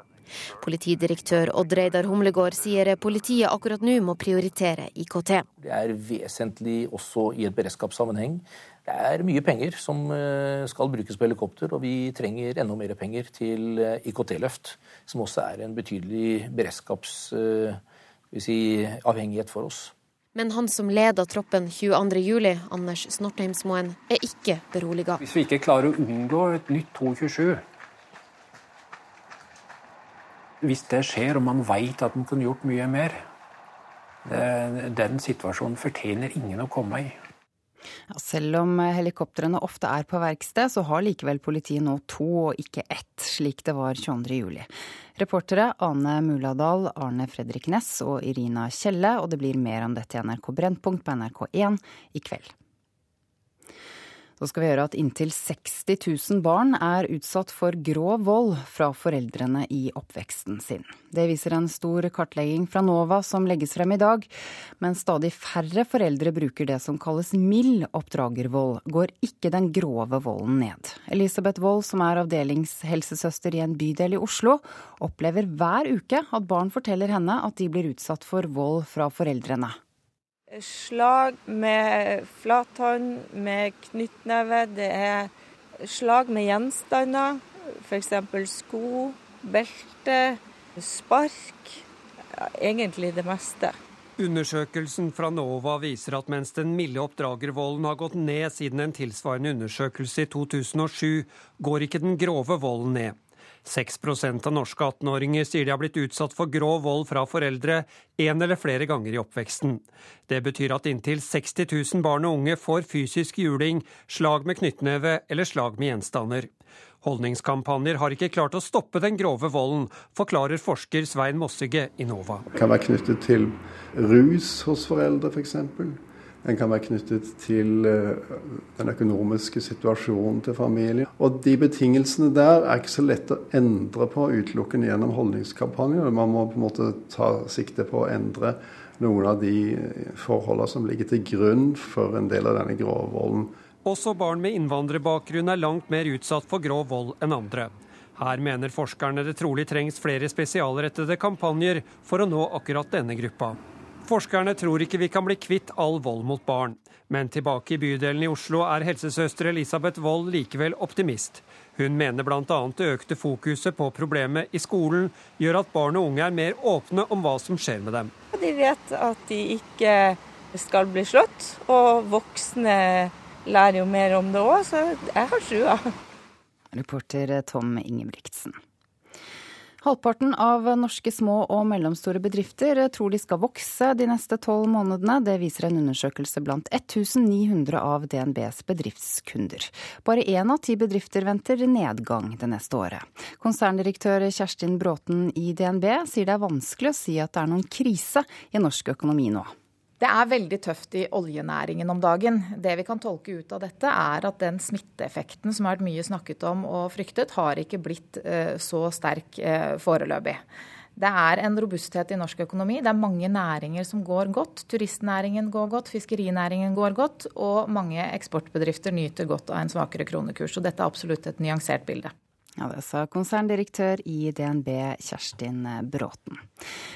Politidirektør Odd Reidar Humlegård sier politiet akkurat nå må prioritere IKT. Det er vesentlig også i et beredskapssammenheng. Det er mye penger som eh, skal brukes på helikopter, og vi trenger enda mer penger til eh, IKT-løft, som også er en betydelig beredskapsavhengighet si, for oss. Men han som leder troppen 22.07, Anders Snortheimsmoen, er ikke beroliga. Hvis vi ikke klarer å unngå et nytt 227 Hvis det skjer og man veit at man kunne gjort mye mer Den situasjonen fortjener ingen å komme i. Selv om helikoptrene ofte er på verksted, så har likevel politiet nå to og ikke ett, slik det var 22.07. Reportere Ane Muladal, Arne Fredrik Næss og Irina Kjelle, og det blir mer om dette i NRK Brennpunkt på NRK1 i kveld. Så skal vi høre at inntil 60 000 barn er utsatt for grov vold fra foreldrene i oppveksten sin. Det viser en stor kartlegging fra NOVA som legges frem i dag. Men stadig færre foreldre bruker det som kalles mild oppdragervold, går ikke den grove volden ned. Elisabeth Wold, som er avdelingshelsesøster i en bydel i Oslo, opplever hver uke at barn forteller henne at de blir utsatt for vold fra foreldrene. Slag med flathånd, med knyttneve. Det er slag med gjenstander, f.eks. sko, belte, spark. Ja, egentlig det meste. Undersøkelsen fra NOVA viser at mens den milde oppdragervolden har gått ned siden en tilsvarende undersøkelse i 2007, går ikke den grove volden ned. 6% av norske 18-åringer sier de har blitt utsatt for grov vold fra foreldre en eller flere ganger i oppveksten. Det betyr at inntil 60 000 barn og unge får fysisk juling, slag med knyttneve eller slag med gjenstander. Holdningskampanjer har ikke klart å stoppe den grove volden, forklarer forsker Svein Mossige i NOVA. Det kan være knyttet til rus hos foreldre, f.eks. For den kan være knyttet til eh, den økonomiske situasjonen til familien. Og de betingelsene der er ikke så lett å endre på utelukkende gjennom holdningskampanjer. Man må på en måte ta sikte på å endre noen av de forholdene som ligger til grunn for en del av denne grove volden. Også barn med innvandrerbakgrunn er langt mer utsatt for grov vold enn andre. Her mener forskerne det trolig trengs flere spesialrettede kampanjer for å nå akkurat denne gruppa. Forskerne tror ikke vi kan bli kvitt all vold mot barn. Men tilbake i bydelen i Oslo er helsesøster Elisabeth Wold likevel optimist. Hun mener bl.a. det økte fokuset på problemet i skolen gjør at barn og unge er mer åpne om hva som skjer med dem. De vet at de ikke skal bli slått, og voksne lærer jo mer om det òg, så jeg har trua. Reporter Tom Ingebrigtsen. Halvparten av norske små og mellomstore bedrifter tror de skal vokse de neste tolv månedene. Det viser en undersøkelse blant 1900 av DNBs bedriftskunder. Bare én av ti bedrifter venter nedgang det neste året. Konserndirektør Kjerstin Bråten i DNB sier det er vanskelig å si at det er noen krise i norsk økonomi nå. Det er veldig tøft i oljenæringen om dagen. Det vi kan tolke ut av dette, er at den smitteeffekten som har vært mye snakket om og fryktet, har ikke blitt eh, så sterk eh, foreløpig. Det er en robusthet i norsk økonomi. Det er mange næringer som går godt. Turistnæringen går godt, fiskerinæringen går godt, og mange eksportbedrifter nyter godt av en svakere kronekurs. Så dette er absolutt et nyansert bilde. Ja, Det sa konserndirektør i DNB Kjerstin Bråten.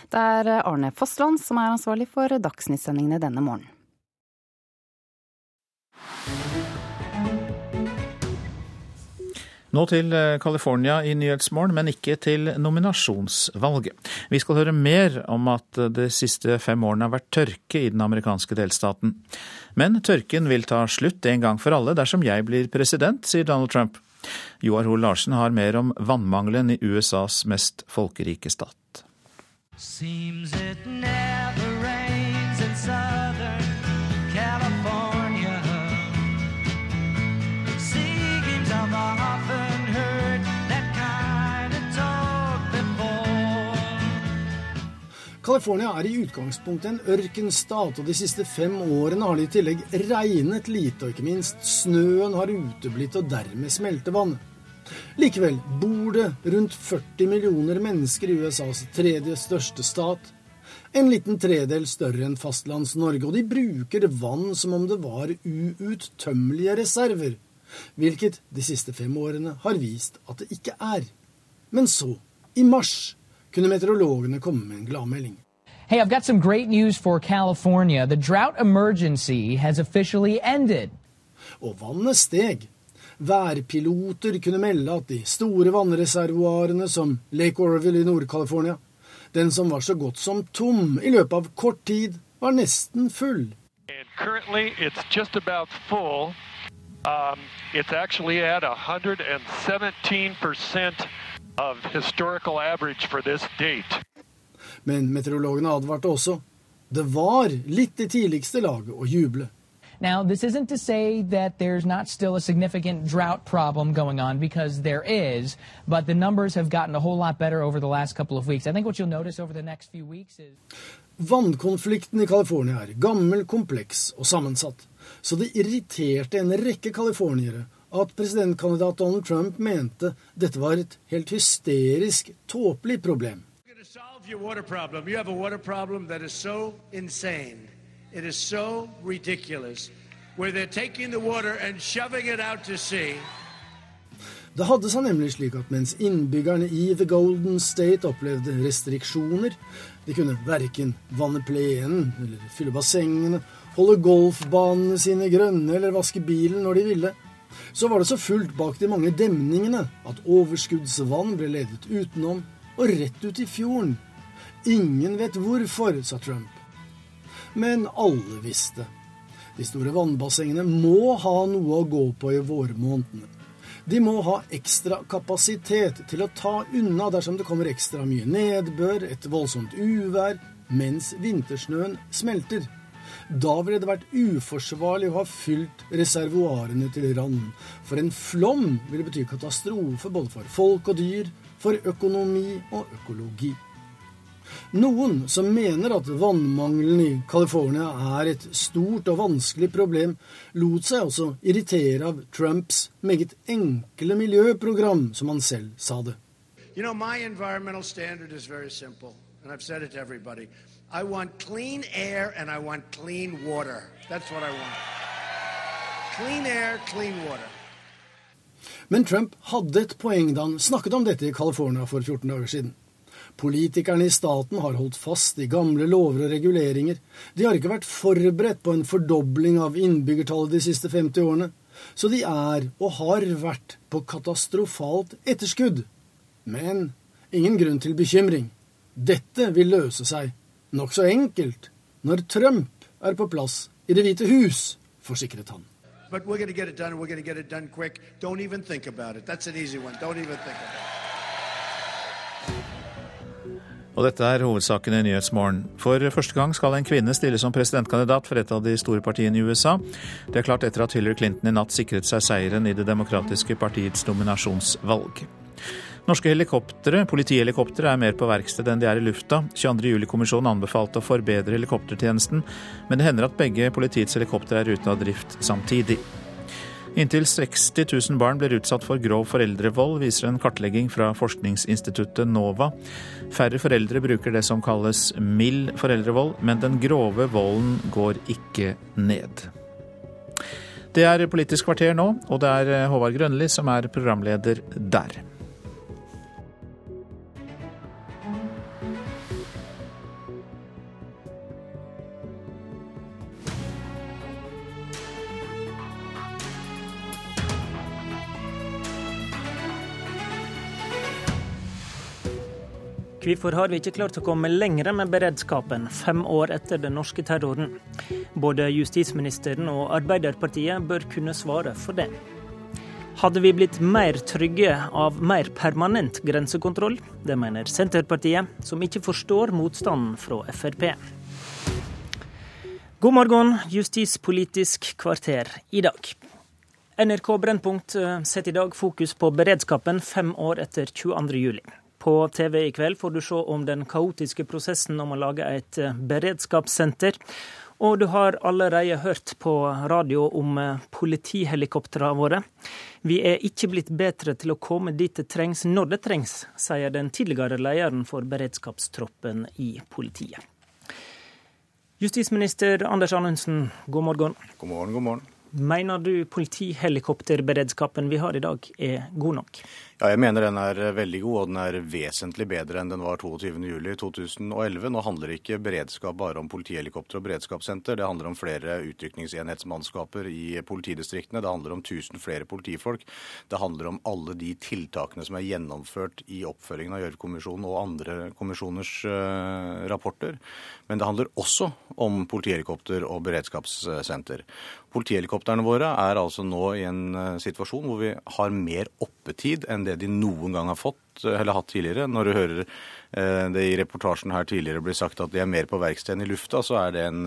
Det er Arne Fossland som er ansvarlig for Dagsnytt-sendingene denne morgenen. Nå til eh, California i Nyhetsmorgen, men ikke til nominasjonsvalget. Vi skal høre mer om at de siste fem årene har vært tørke i den amerikanske delstaten. Men tørken vil ta slutt en gang for alle dersom jeg blir president, sier Donald Trump. Joar Hoel Larsen har mer om vannmangelen i USAs mest folkerike stat. Seems it never California er i utgangspunktet en ørkenstat, og de siste fem årene har det i tillegg regnet lite, og ikke minst snøen har uteblitt og dermed smeltevann. Likevel bor det rundt 40 millioner mennesker i USAs tredje største stat. En liten tredel større enn Fastlands-Norge, og de bruker vann som om det var uuttømmelige reserver. Hvilket de siste fem årene har vist at det ikke er. Men så, i mars, kunne meteorologene komme med en gladmelding. Hey, I've got some great news for California. The drought emergency has officially ended. Og vannet steg. Værpiloter kunne melde at de store vannreservoarene som Lake Orville i Nord-California, den som var så godt som tom i løpet av kort tid, var nesten full. Um, it's actually at 117% of historical average for this date. Men meteorologene advarte også. Det var litt det tidligste laget å juble. Now, this isn't to say that there's not still a significant drought problem going on because there is, but the numbers have gotten a whole lot better over the last couple of weeks. I think what you'll notice over the next few weeks is Vannkonflikten i California er gammel, kompleks og sammensatt, så det irriterte en rekke californiere at presidentkandidat Donald Trump mente dette var et helt hysterisk, tåpelig problem. so. Det hadde seg nemlig slik at mens innbyggerne i The Golden State opplevde restriksjoner, de kunne verken vanne plenen eller fylle bassengene, holde golfbanene sine grønne eller vaske bilen når de ville, så var det så fullt bak de mange demningene at overskuddsvann ble ledet utenom og rett ut i fjorden. Ingen vet hvorfor, sa Trump. Men alle visste. De store vannbassengene må ha noe å gå på i vårmånedene. De må ha ekstra kapasitet til å ta unna dersom det kommer ekstra mye nedbør, et voldsomt uvær, mens vintersnøen smelter. Da ville det vært uforsvarlig å ha fylt reservoarene til randen. For en flom ville bety katastrofe både for folk og dyr, for økonomi og økologi. Noen som mener at vannmangelen i California er et stort og vanskelig problem, lot seg også irritere av Trumps meget enkle miljøprogram, som han selv sa det. You know, my environmental standard is very simple, and I've said it. I want clean air and I want clean water. That's what I want. Clean air, clean water. Men Trump hadde et poeng da han snakket om dette i California for 14 dager siden. Politikerne i staten har holdt fast i gamle lover og reguleringer. De har ikke vært forberedt på en fordobling av innbyggertallet de siste 50 årene. Så de er, og har vært, på katastrofalt etterskudd. Men ingen grunn til bekymring. Dette vil løse seg, nokså enkelt, når Trump er på plass i Det hvite hus, forsikret han. But we're going to get it done, we're going to get it done quick. Don't even think about it. That's an easy one. Don't even think about it. Og dette er hovedsaken i Nyhetsmorgen. For første gang skal en kvinne stille som presidentkandidat for et av de store partiene i USA. Det er klart etter at Hillary Clinton i natt sikret seg seieren i Det demokratiske partiets nominasjonsvalg. Norske helikoptre, politihelikoptre er mer på verksted enn de er i lufta. 22.07-kommisjonen anbefalte å forbedre helikoptertjenesten, men det hender at begge politiets helikoptre er ute av drift samtidig. Inntil 60 000 barn blir utsatt for grov foreldrevold, viser en kartlegging fra forskningsinstituttet NOVA. Færre foreldre bruker det som kalles mild foreldrevold, men den grove volden går ikke ned. Det er Politisk kvarter nå, og det er Håvard Grønli som er programleder der. Hvorfor har vi ikke klart å komme lenger med beredskapen fem år etter den norske terroren? Både justisministeren og Arbeiderpartiet bør kunne svare for det. Hadde vi blitt mer trygge av mer permanent grensekontroll? Det mener Senterpartiet, som ikke forstår motstanden fra Frp. God morgen, Justispolitisk kvarter i dag. NRK Brennpunkt setter i dag fokus på beredskapen fem år etter 22. juli. På TV i kveld får du se om den kaotiske prosessen om å lage et eh, beredskapssenter. Og du har allerede hørt på radio om eh, politihelikoptrene våre. Vi er ikke blitt bedre til å komme dit det trengs når det trengs, sier den tidligere lederen for beredskapstroppen i politiet. Justisminister Anders Anundsen, god morgen. God morgen, god morgen. Mener du politihelikopterberedskapen vi har i dag er god nok? Ja, jeg mener den er veldig god, og den er vesentlig bedre enn den var 22.07.2011. Nå handler ikke beredskap bare om politihelikopter og beredskapssenter. Det handler om flere utrykningsenhetsmannskaper i politidistriktene. Det handler om 1000 flere politifolk. Det handler om alle de tiltakene som er gjennomført i oppfølgingen av Gjørv-kommisjonen og andre kommisjoners uh, rapporter. Men det handler også om politihelikopter og beredskapssenter. Politihelikoptrene våre er altså nå i en uh, situasjon hvor vi har mer oppetid enn det de noen gang har fått eller hatt tidligere. Når du hører uh, det i reportasjen her tidligere blir sagt at de er mer på verksted enn i lufta, så er det en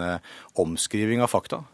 omskriving av fakta.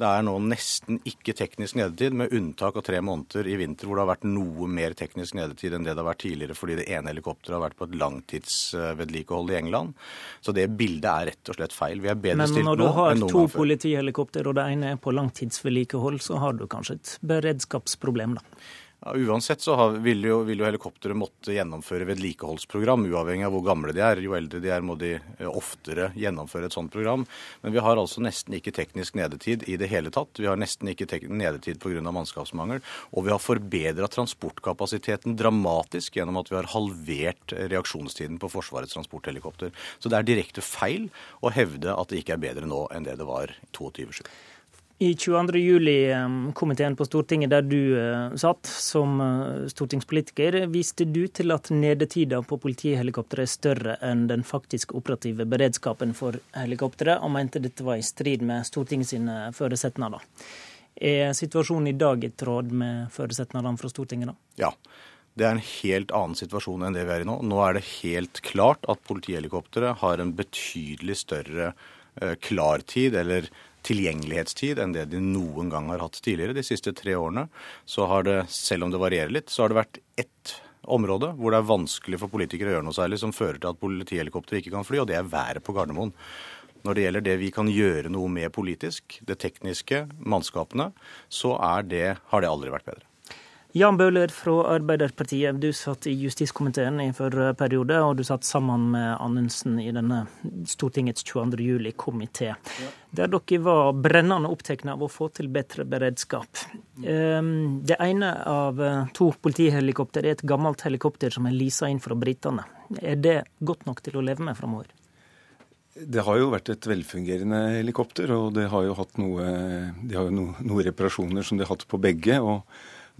Det er nå nesten ikke teknisk nedetid, med unntak av tre måneder i vinter hvor det har vært noe mer teknisk nedetid enn det det har vært tidligere, fordi det ene helikopteret har vært på et langtidsvedlikehold i England. Så det bildet er rett og slett feil. Vi er bedre stilt nå enn noen gang før. Men når du har to politihelikopter, og det ene er på langtidsvedlikehold, så har du kanskje et beredskapsproblem, da? Ja, uansett så vil, jo, vil jo helikopteret måtte gjennomføre vedlikeholdsprogram, uavhengig av hvor gamle de er. Jo eldre de er, må de eh, oftere gjennomføre et sånt program. Men vi har altså nesten ikke teknisk nedetid i det hele tatt. Vi har nesten ikke nedetid pga. mannskapsmangel. Og vi har forbedra transportkapasiteten dramatisk gjennom at vi har halvert reaksjonstiden på Forsvarets transporthelikopter. Så det er direkte feil å hevde at det ikke er bedre nå enn det det var 22.7. I 22. juli-komiteen på Stortinget, der du uh, satt som uh, stortingspolitiker, viste du til at nedetida på politihelikoptre er større enn den faktiske operative beredskapen for helikopteret, og mente dette var i strid med Stortingets sine føresetnader. Er situasjonen i dag i tråd med føresetnadene fra Stortinget, da? Ja. Det er en helt annen situasjon enn det vi er i nå. Nå er det helt klart at politihelikopteret har en betydelig større klartid, eller tilgjengelighetstid enn det de noen gang har hatt tidligere. De siste tre årene så har det, selv om det varierer litt, så har det vært ett område hvor det er vanskelig for politikere å gjøre noe særlig, som fører til at politihelikopteret ikke kan fly, og det er været på Gardermoen. Når det gjelder det vi kan gjøre noe med politisk, det tekniske, mannskapene, så det, har det aldri vært bedre. Jan Bøhler fra Arbeiderpartiet, du satt i justiskomiteen i forrige periode, og du satt sammen med Anundsen i denne Stortingets 22. juli-komité, ja. der dere var brennende opptatt av å få til bedre beredskap. Ehm, det ene av eh, to politihelikopter er et gammelt helikopter som er leasa inn fra britene. Er det godt nok til å leve med framover? Det har jo vært et velfungerende helikopter, og det har jo hatt noe, de har jo no, noen reparasjoner som de har hatt på begge. og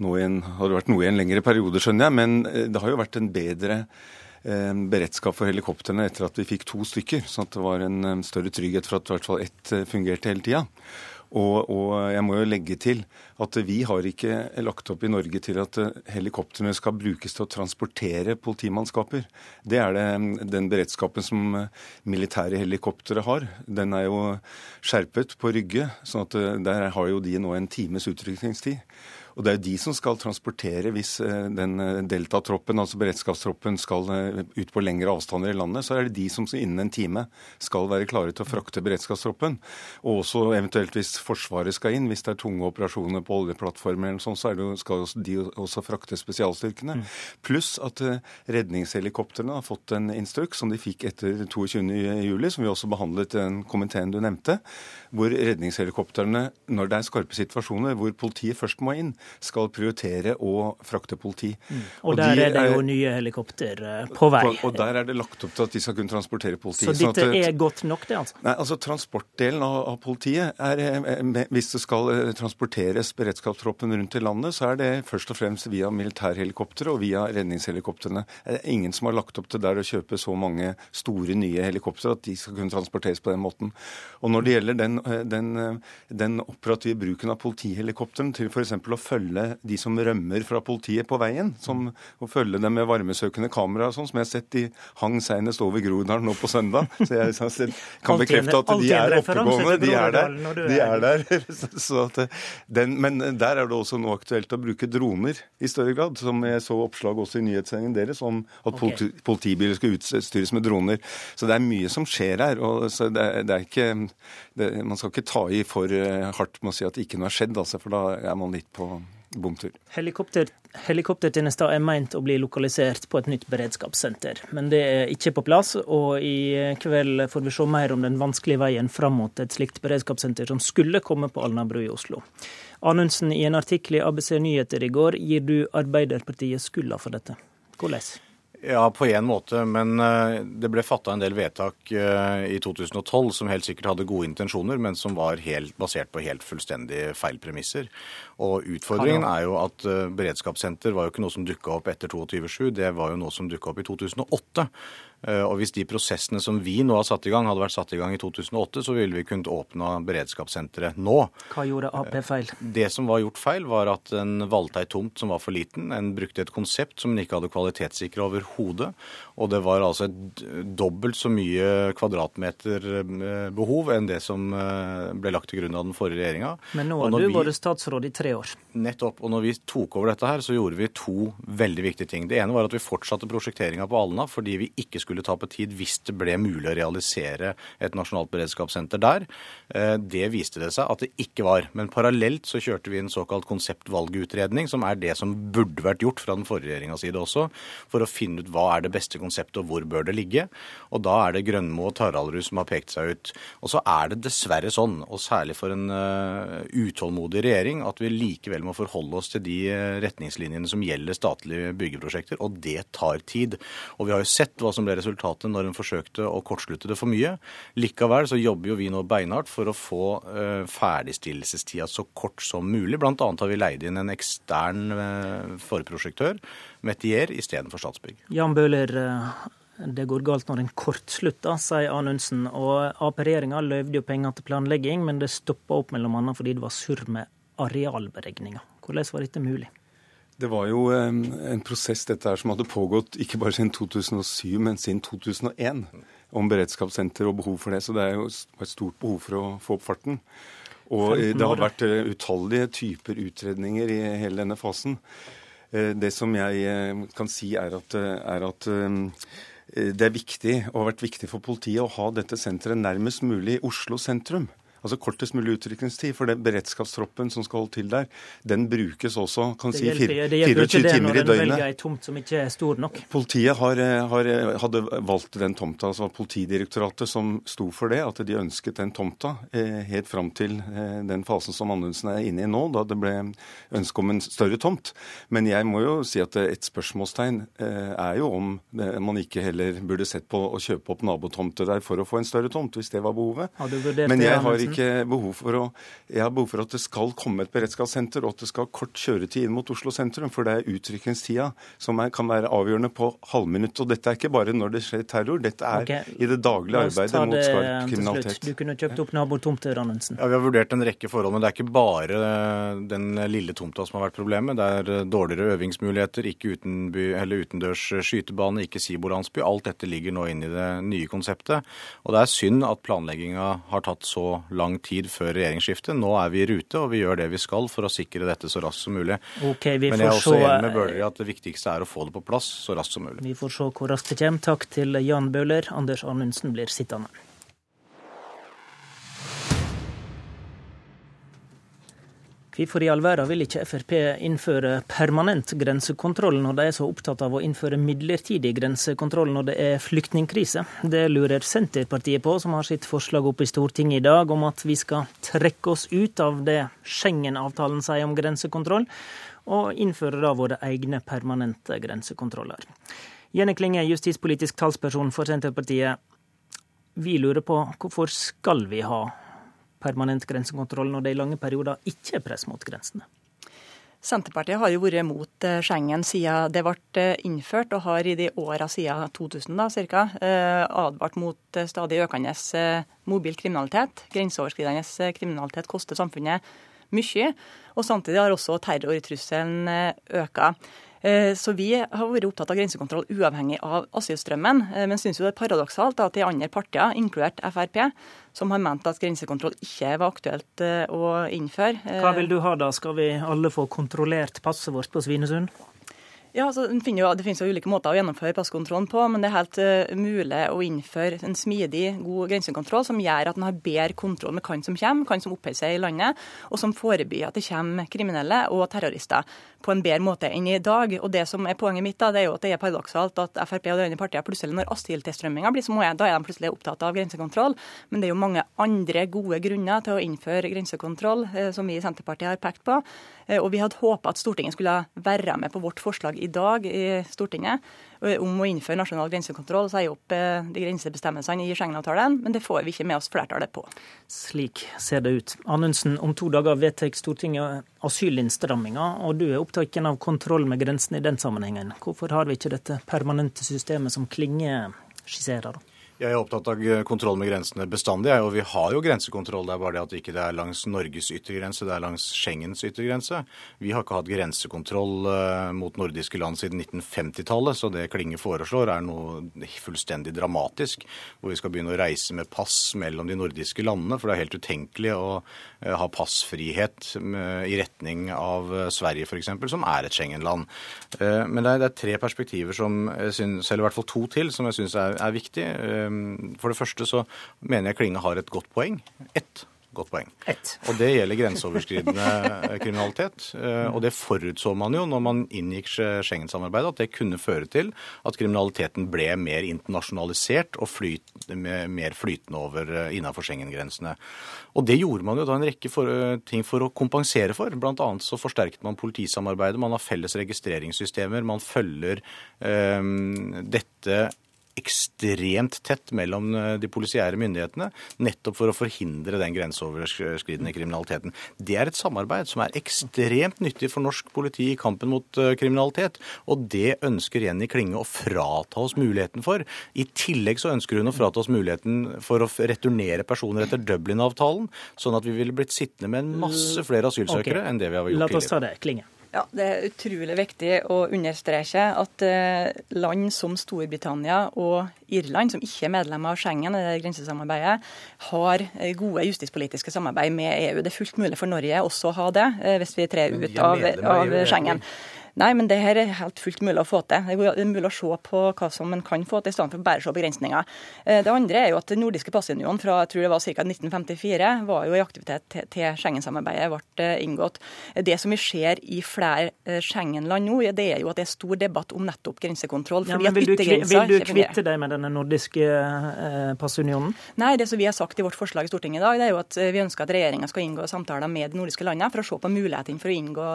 nå en, har vært noe i en lengre periode, skjønner jeg. Men eh, det har jo vært en bedre eh, beredskap for helikoptrene etter at vi fikk to stykker. at det var en eh, større trygghet for at i hvert fall ett fungerte hele tida. Og, og, jeg må jo legge til at vi har ikke lagt opp i Norge til at helikoptrene skal brukes til å transportere politimannskaper. Det er det, den beredskapen som militære helikoptre har. Den er jo skjerpet på Rygge, sånn at der har jo de nå en times utrykningstid. Og det er jo de som skal transportere hvis eh, den eh, deltatroppen, altså beredskapstroppen, skal eh, ut på lengre avstander i landet. Så er det de som innen en time skal være klare til å frakte beredskapstroppen. Og også eventuelt hvis Forsvaret skal inn, hvis det er tunge operasjoner på oljeplattformer eller sånn, så det, skal de også frakte spesialstyrkene. Mm. Pluss at redningshelikoptrene har fått en instruks som de fikk etter 22.07, som vi også behandlet i den komiteen du nevnte, hvor redningshelikoptrene, når det er skarpe situasjoner hvor politiet først må inn, skal prioritere å frakte politi. Mm. Og, og, der de er det jo nye helikopter eh, på vei. Og, der er det lagt opp til at de skal kunne transportere politi. Så dette sånn er godt nok, det altså? Nei, altså Transportdelen av, av politiet er eh, Hvis det skal eh, transporteres beredskapstroppen rundt i landet, så er det først og fremst via militærhelikoptre og via redningshelikoptrene. Det er ingen som har lagt opp til der å kjøpe så mange store nye helikoptre at de skal kunne transporteres på den måten. Og når det gjelder den, den, den operative bruken av politihelikoptrene til f.eks. å følge de som rømmer fra politiet på veien. Som, og følge dem med varmesøkende kamera, sånn, som jeg har sett de hang senest over Groruddalen nå på søndag. Så jeg sett, kan bekrefte at de er oppegående. De er der. De er der. At, den, men der er det også nå aktuelt å bruke droner i større grad. Som jeg så oppslag også i nyhetssendingen deres om at politi, politibiler skal utstyres med droner. Så det er mye som skjer her. og så det, det er ikke, det, Man skal ikke ta i for eh, hardt med å si at ikke noe har skjedd, altså, for da er man litt på bomtur. Helikopter, helikoptertjenester er meint å bli lokalisert på et nytt beredskapssenter, men det er ikke på plass. Og i kveld får vi se mer om den vanskelige veien fram mot et slikt beredskapssenter som skulle komme på Alnabru i Oslo. Anundsen, i en artikkel i ABC Nyheter i går gir du Arbeiderpartiet skylda for dette. Hvordan? Ja, på en måte. Men eh, det ble fatta en del vedtak eh, i 2012 som helt sikkert hadde gode intensjoner, men som var helt, basert på helt fullstendig feil premisser. Og utfordringen er jo at eh, beredskapssenter var jo ikke noe som dukka opp etter 22.7. Det var jo noe som dukka opp i 2008. Eh, og Hvis de prosessene som vi nå har satt i gang, hadde vært satt i gang i 2008, så ville vi kunnet åpne beredskapssenteret nå. Hva gjorde Ap feil? Det som var gjort feil, var at en valgte ei tomt som var for liten. En brukte et konsept som en ikke hadde kvalitetssikra overhodet. Og det var altså et dobbelt så mye kvadratmeter eh, behov enn det som eh, ble lagt til grunn av den forrige regjeringa. Men nå har du vi... vært statsråd i tre år. Nettopp. Og når vi tok over dette her, så gjorde vi to veldig viktige ting. Det ene var at vi fortsatte prosjekteringa på Alna fordi vi ikke skulle skulle ta på tid hvis det ble mulig å realisere et nasjonalt beredskapssenter der. Eh, det viste det seg at det ikke var. Men parallelt så kjørte vi en såkalt konseptvalgutredning, som er det som burde vært gjort fra den forrige regjeringas side også, for å finne ut hva er det beste konseptet og hvor bør det ligge. Og da er det Grønmo og Taraldrud som har pekt seg ut. Og så er det dessverre sånn, og særlig for en uh, utålmodig regjering, at vi likevel må forholde oss til de eh, retningslinjene som gjelder statlige byggeprosjekter, og det tar tid. Og vi har jo sett hva som ble resultatet når en forsøkte å kortslutte det for mye. Likevel så jobber jo vi nå beinhardt for å få eh, ferdigstillelsestida så kort som mulig. Blant annet har vi leid inn en ekstern eh, forprosjektør, Metier, istedenfor Statsbygg. Jan Bøhler, det går galt når en kortslutter, sier Anundsen. Og Ap-regjeringa løyvde jo penger til planlegging, men det stoppa opp bl.a. fordi det var surr med arealberegninger. Hvordan var dette mulig? Det var jo en prosess dette her som hadde pågått ikke bare siden 2007, men siden 2001 om beredskapssenter og behov for det. Så det er jo et stort behov for å få opp farten. Og det har vært eh, utallige typer utredninger i hele denne fasen. Eh, det som jeg eh, kan si, er at, er at det er viktig, og har vært viktig for politiet, å ha dette senteret nærmest mulig Oslo sentrum altså kortest mulig utrykningstid. For den beredskapstroppen som skal holde til der, den brukes også kan det si, hjelper, det 24 timer i døgnet. Det hjelper ikke det når en velger ei tomt som ikke er stor nok. Politiet har, har, hadde valgt den tomta. altså Politidirektoratet som sto for det, at de ønsket den tomta eh, helt fram til eh, den fasen som Anundsen er inne i nå, da det ble ønske om en større tomt. Men jeg må jo si at et spørsmålstegn eh, er jo om man ikke heller burde sett på å kjøpe opp nabotomter der for å få en større tomt, hvis det var behovet. Men jeg har ikke ikke behov for å Jeg har behov for at det skal komme et beredskapssenter, og at det skal ha kort kjøretid inn mot Oslo sentrum. For det er utrykningstida som er, kan være avgjørende på halvminutt. Og dette er ikke bare når det skjer terror, dette er okay. i det daglige arbeidet mot skarp kriminalitet. Du kunne kjøpt opp nabotomter, Anundsen. Ja, Vi har vurdert en rekke forhold, men det er ikke bare den lille tomta som har vært problemet. Det er dårligere øvingsmuligheter, ikke utenby, eller utendørs skytebane, ikke Sibo-landsby. Alt dette ligger nå inn i det nye konseptet. Og det er synd at planlegginga har tatt så lang lang tid før regjeringsskiftet. Nå er vi i rute, og vi gjør det vi skal for å sikre dette så raskt som mulig. Okay, Men jeg er også enig med Bøhler i at det viktigste er å få det på plass så raskt som mulig. Vi får se hvor raskt det kommer. Takk til Jan Bøhler. Anders Anundsen blir sittende. Hvorfor i all verden vil ikke Frp innføre permanent grensekontroll når de er så opptatt av å innføre midlertidig grensekontroll når det er flyktningkrise? Det lurer Senterpartiet på, som har sitt forslag oppe i Stortinget i dag om at vi skal trekke oss ut av det Schengen-avtalen sier om grensekontroll, og innføre da våre egne permanente grensekontroller. Jenny Klinge, justispolitisk talsperson for Senterpartiet. Vi lurer på hvorfor skal vi ha permanent grensekontroll når det i lange perioder ikke er press mot grensene? Senterpartiet har jo vært mot eh, Schengen siden det ble eh, innført, og har i de åra siden 2000 da, cirka, eh, advart mot stadig økende mobil kriminalitet. Grenseoverskridende kriminalitet koster samfunnet mye. Og samtidig har også terrortrusselen øka. Eh, så vi har vært opptatt av grensekontroll uavhengig av asylstrømmen. Eh, men syns jo det er paradoksalt at de andre partier, inkludert Frp, som har ment at grensekontroll ikke var aktuelt eh, å innføre. Hva vil du ha da? Skal vi alle få kontrollert passet vårt på Svinesund? Ja, altså, Det finnes jo ulike måter å gjennomføre passkontrollen på, men det er helt uh, mulig å innføre en smidig, god grensekontroll som gjør at en har bedre kontroll med hvem som kommer, hvem som oppholder seg i landet, og som forebygger at det kommer kriminelle og terrorister på en bedre måte enn i dag. Og det som er Poenget mitt da, det er jo at det er paradoksalt at Frp og de andre partiene plutselig, når asyltilstrømminga blir som hun er, da er de plutselig opptatt av grensekontroll. Men det er jo mange andre gode grunner til å innføre grensekontroll, uh, som vi i Senterpartiet har pekt på. Uh, og vi hadde håpa at Stortinget skulle være med på vårt forslag i dag i Stortinget om å innføre nasjonal grensekontroll og si opp eh, de grensebestemmelsene i Schengen-avtalen, men det får vi ikke med oss flertallet på. Slik ser det ut. Anundsen, om to dager vedtar Stortinget asylinnstramminga, og du er opptatt av kontroll med grensene i den sammenhengen. Hvorfor har vi ikke dette permanente systemet som Klinge skisserer? da? Jeg er opptatt av kontroll med grensene bestandig, og vi har jo grensekontroll. Det er bare det at det ikke er langs Norges yttergrense, det er langs Schengens yttergrense. Vi har ikke hatt grensekontroll eh, mot nordiske land siden 1950-tallet, så det Klinge foreslår er noe fullstendig dramatisk. Hvor vi skal begynne å reise med pass mellom de nordiske landene. For det er helt utenkelig å ha passfrihet i retning av eh, Sverige f.eks., som er et Schengen-land. Men det er, tre perspektiver som jeg synes, eller i hvert fall to til, som jeg syns er, er viktig. For det første så mener jeg Klinge har et godt poeng. Ett godt poeng. Et. Og det gjelder grenseoverskridende eh, kriminalitet. Eh, og det forutså man jo når man inngikk Schengen-samarbeidet, at det kunne føre til at kriminaliteten ble mer internasjonalisert og flyt, mer flytende over eh, innenfor Schengen-grensene. Og det gjorde man jo da en rekke for, ting for å kompensere for. Blant annet så forsterket man politisamarbeidet, man har felles registreringssystemer, man følger eh, dette ekstremt tett mellom eh, de polisiære myndighetene, nettopp for å forhindre den grenseoverskridende kriminaliteten. Det er et samarbeid som er ekstremt nyttig for norsk politi i kampen mot eh, kriminalitet, og det ønsker Jenny Klinge å frata oss muligheten for. I tillegg så ønsker hun å frata oss muligheten for å returnere personer etter Dublin-avtalen, sånn at vi ville blitt sittende med en masse flere asylsøkere okay. enn det vi har gjort tidligere. La oss ta det, Klinge. Ja, Det er utrolig viktig å understreke at eh, land som Storbritannia og Irland, som ikke er medlemmer av Schengen, det grensesamarbeidet, har eh, gode justispolitiske samarbeid med EU. Det er fullt mulig for Norge også å ha det, eh, hvis vi trer ut av, av Schengen. Nei, men det her er helt fullt mulig å få til. Det er mulig å se på hva som en kan få til, i stedet for bare å se begrensninger. Eh, det andre er jo at Den nordiske passunionen fra jeg tror det var ca. 1954 var jo i aktivitet til Schengen-samarbeidet ble eh, inngått. Det som vi ser i flere eh, Schengen-land nå, det er jo at det er stor debatt om nettopp grensekontroll. Ja, vil, du, vil du kvitte deg med denne nordiske passunionen? Nei, det som vi har sagt i vårt forslag i Stortinget i dag, det er jo at vi ønsker at regjeringa skal inngå samtaler med de nordiske landene for å se på mulighetene for å inngå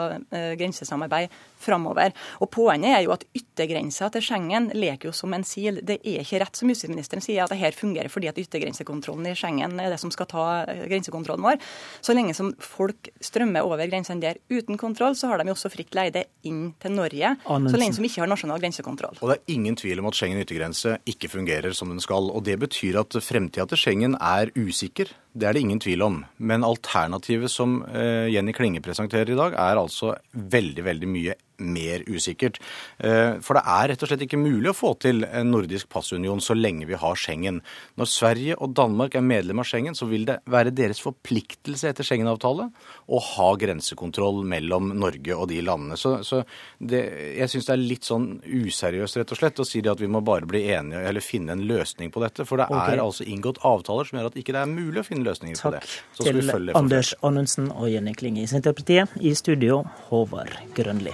grensesamarbeid fra framover. Og Poenget er jo at yttergrensa til Schengen leker jo som en sil. Det er ikke rett som justisministeren sier at det her fungerer fordi at yttergrensekontrollen i Schengen er det som skal ta eh, grensekontrollen vår. Så lenge som folk strømmer over grensene der uten kontroll, så har de jo også fritt leide inn til Norge. Anundsen. Så lenge som ikke har nasjonal grensekontroll. Og Det er ingen tvil om at Schengen yttergrense ikke fungerer som den skal. og Det betyr at fremtida til Schengen er usikker. Det er det ingen tvil om. Men alternativet som eh, Jenny Klinge presenterer i dag, er altså veldig, veldig mye mer usikkert. Eh, for det er rett og slett ikke mulig å få til en nordisk passunion så lenge vi har Schengen. Når Sverige og Danmark er medlem av Schengen, så vil det være deres forpliktelse etter Schengen-avtale å ha grensekontroll mellom Norge og de landene. Så, så det, jeg syns det er litt sånn useriøst rett og slett å si at vi må bare bli enige eller finne en løsning på dette. For det okay. er altså inngått avtaler som gjør at ikke det er mulig å finne løsninger Takk på det. Takk til Anders Anundsen og Jenny Klinge i Senterpartiet. I studio, Håvard Grønli.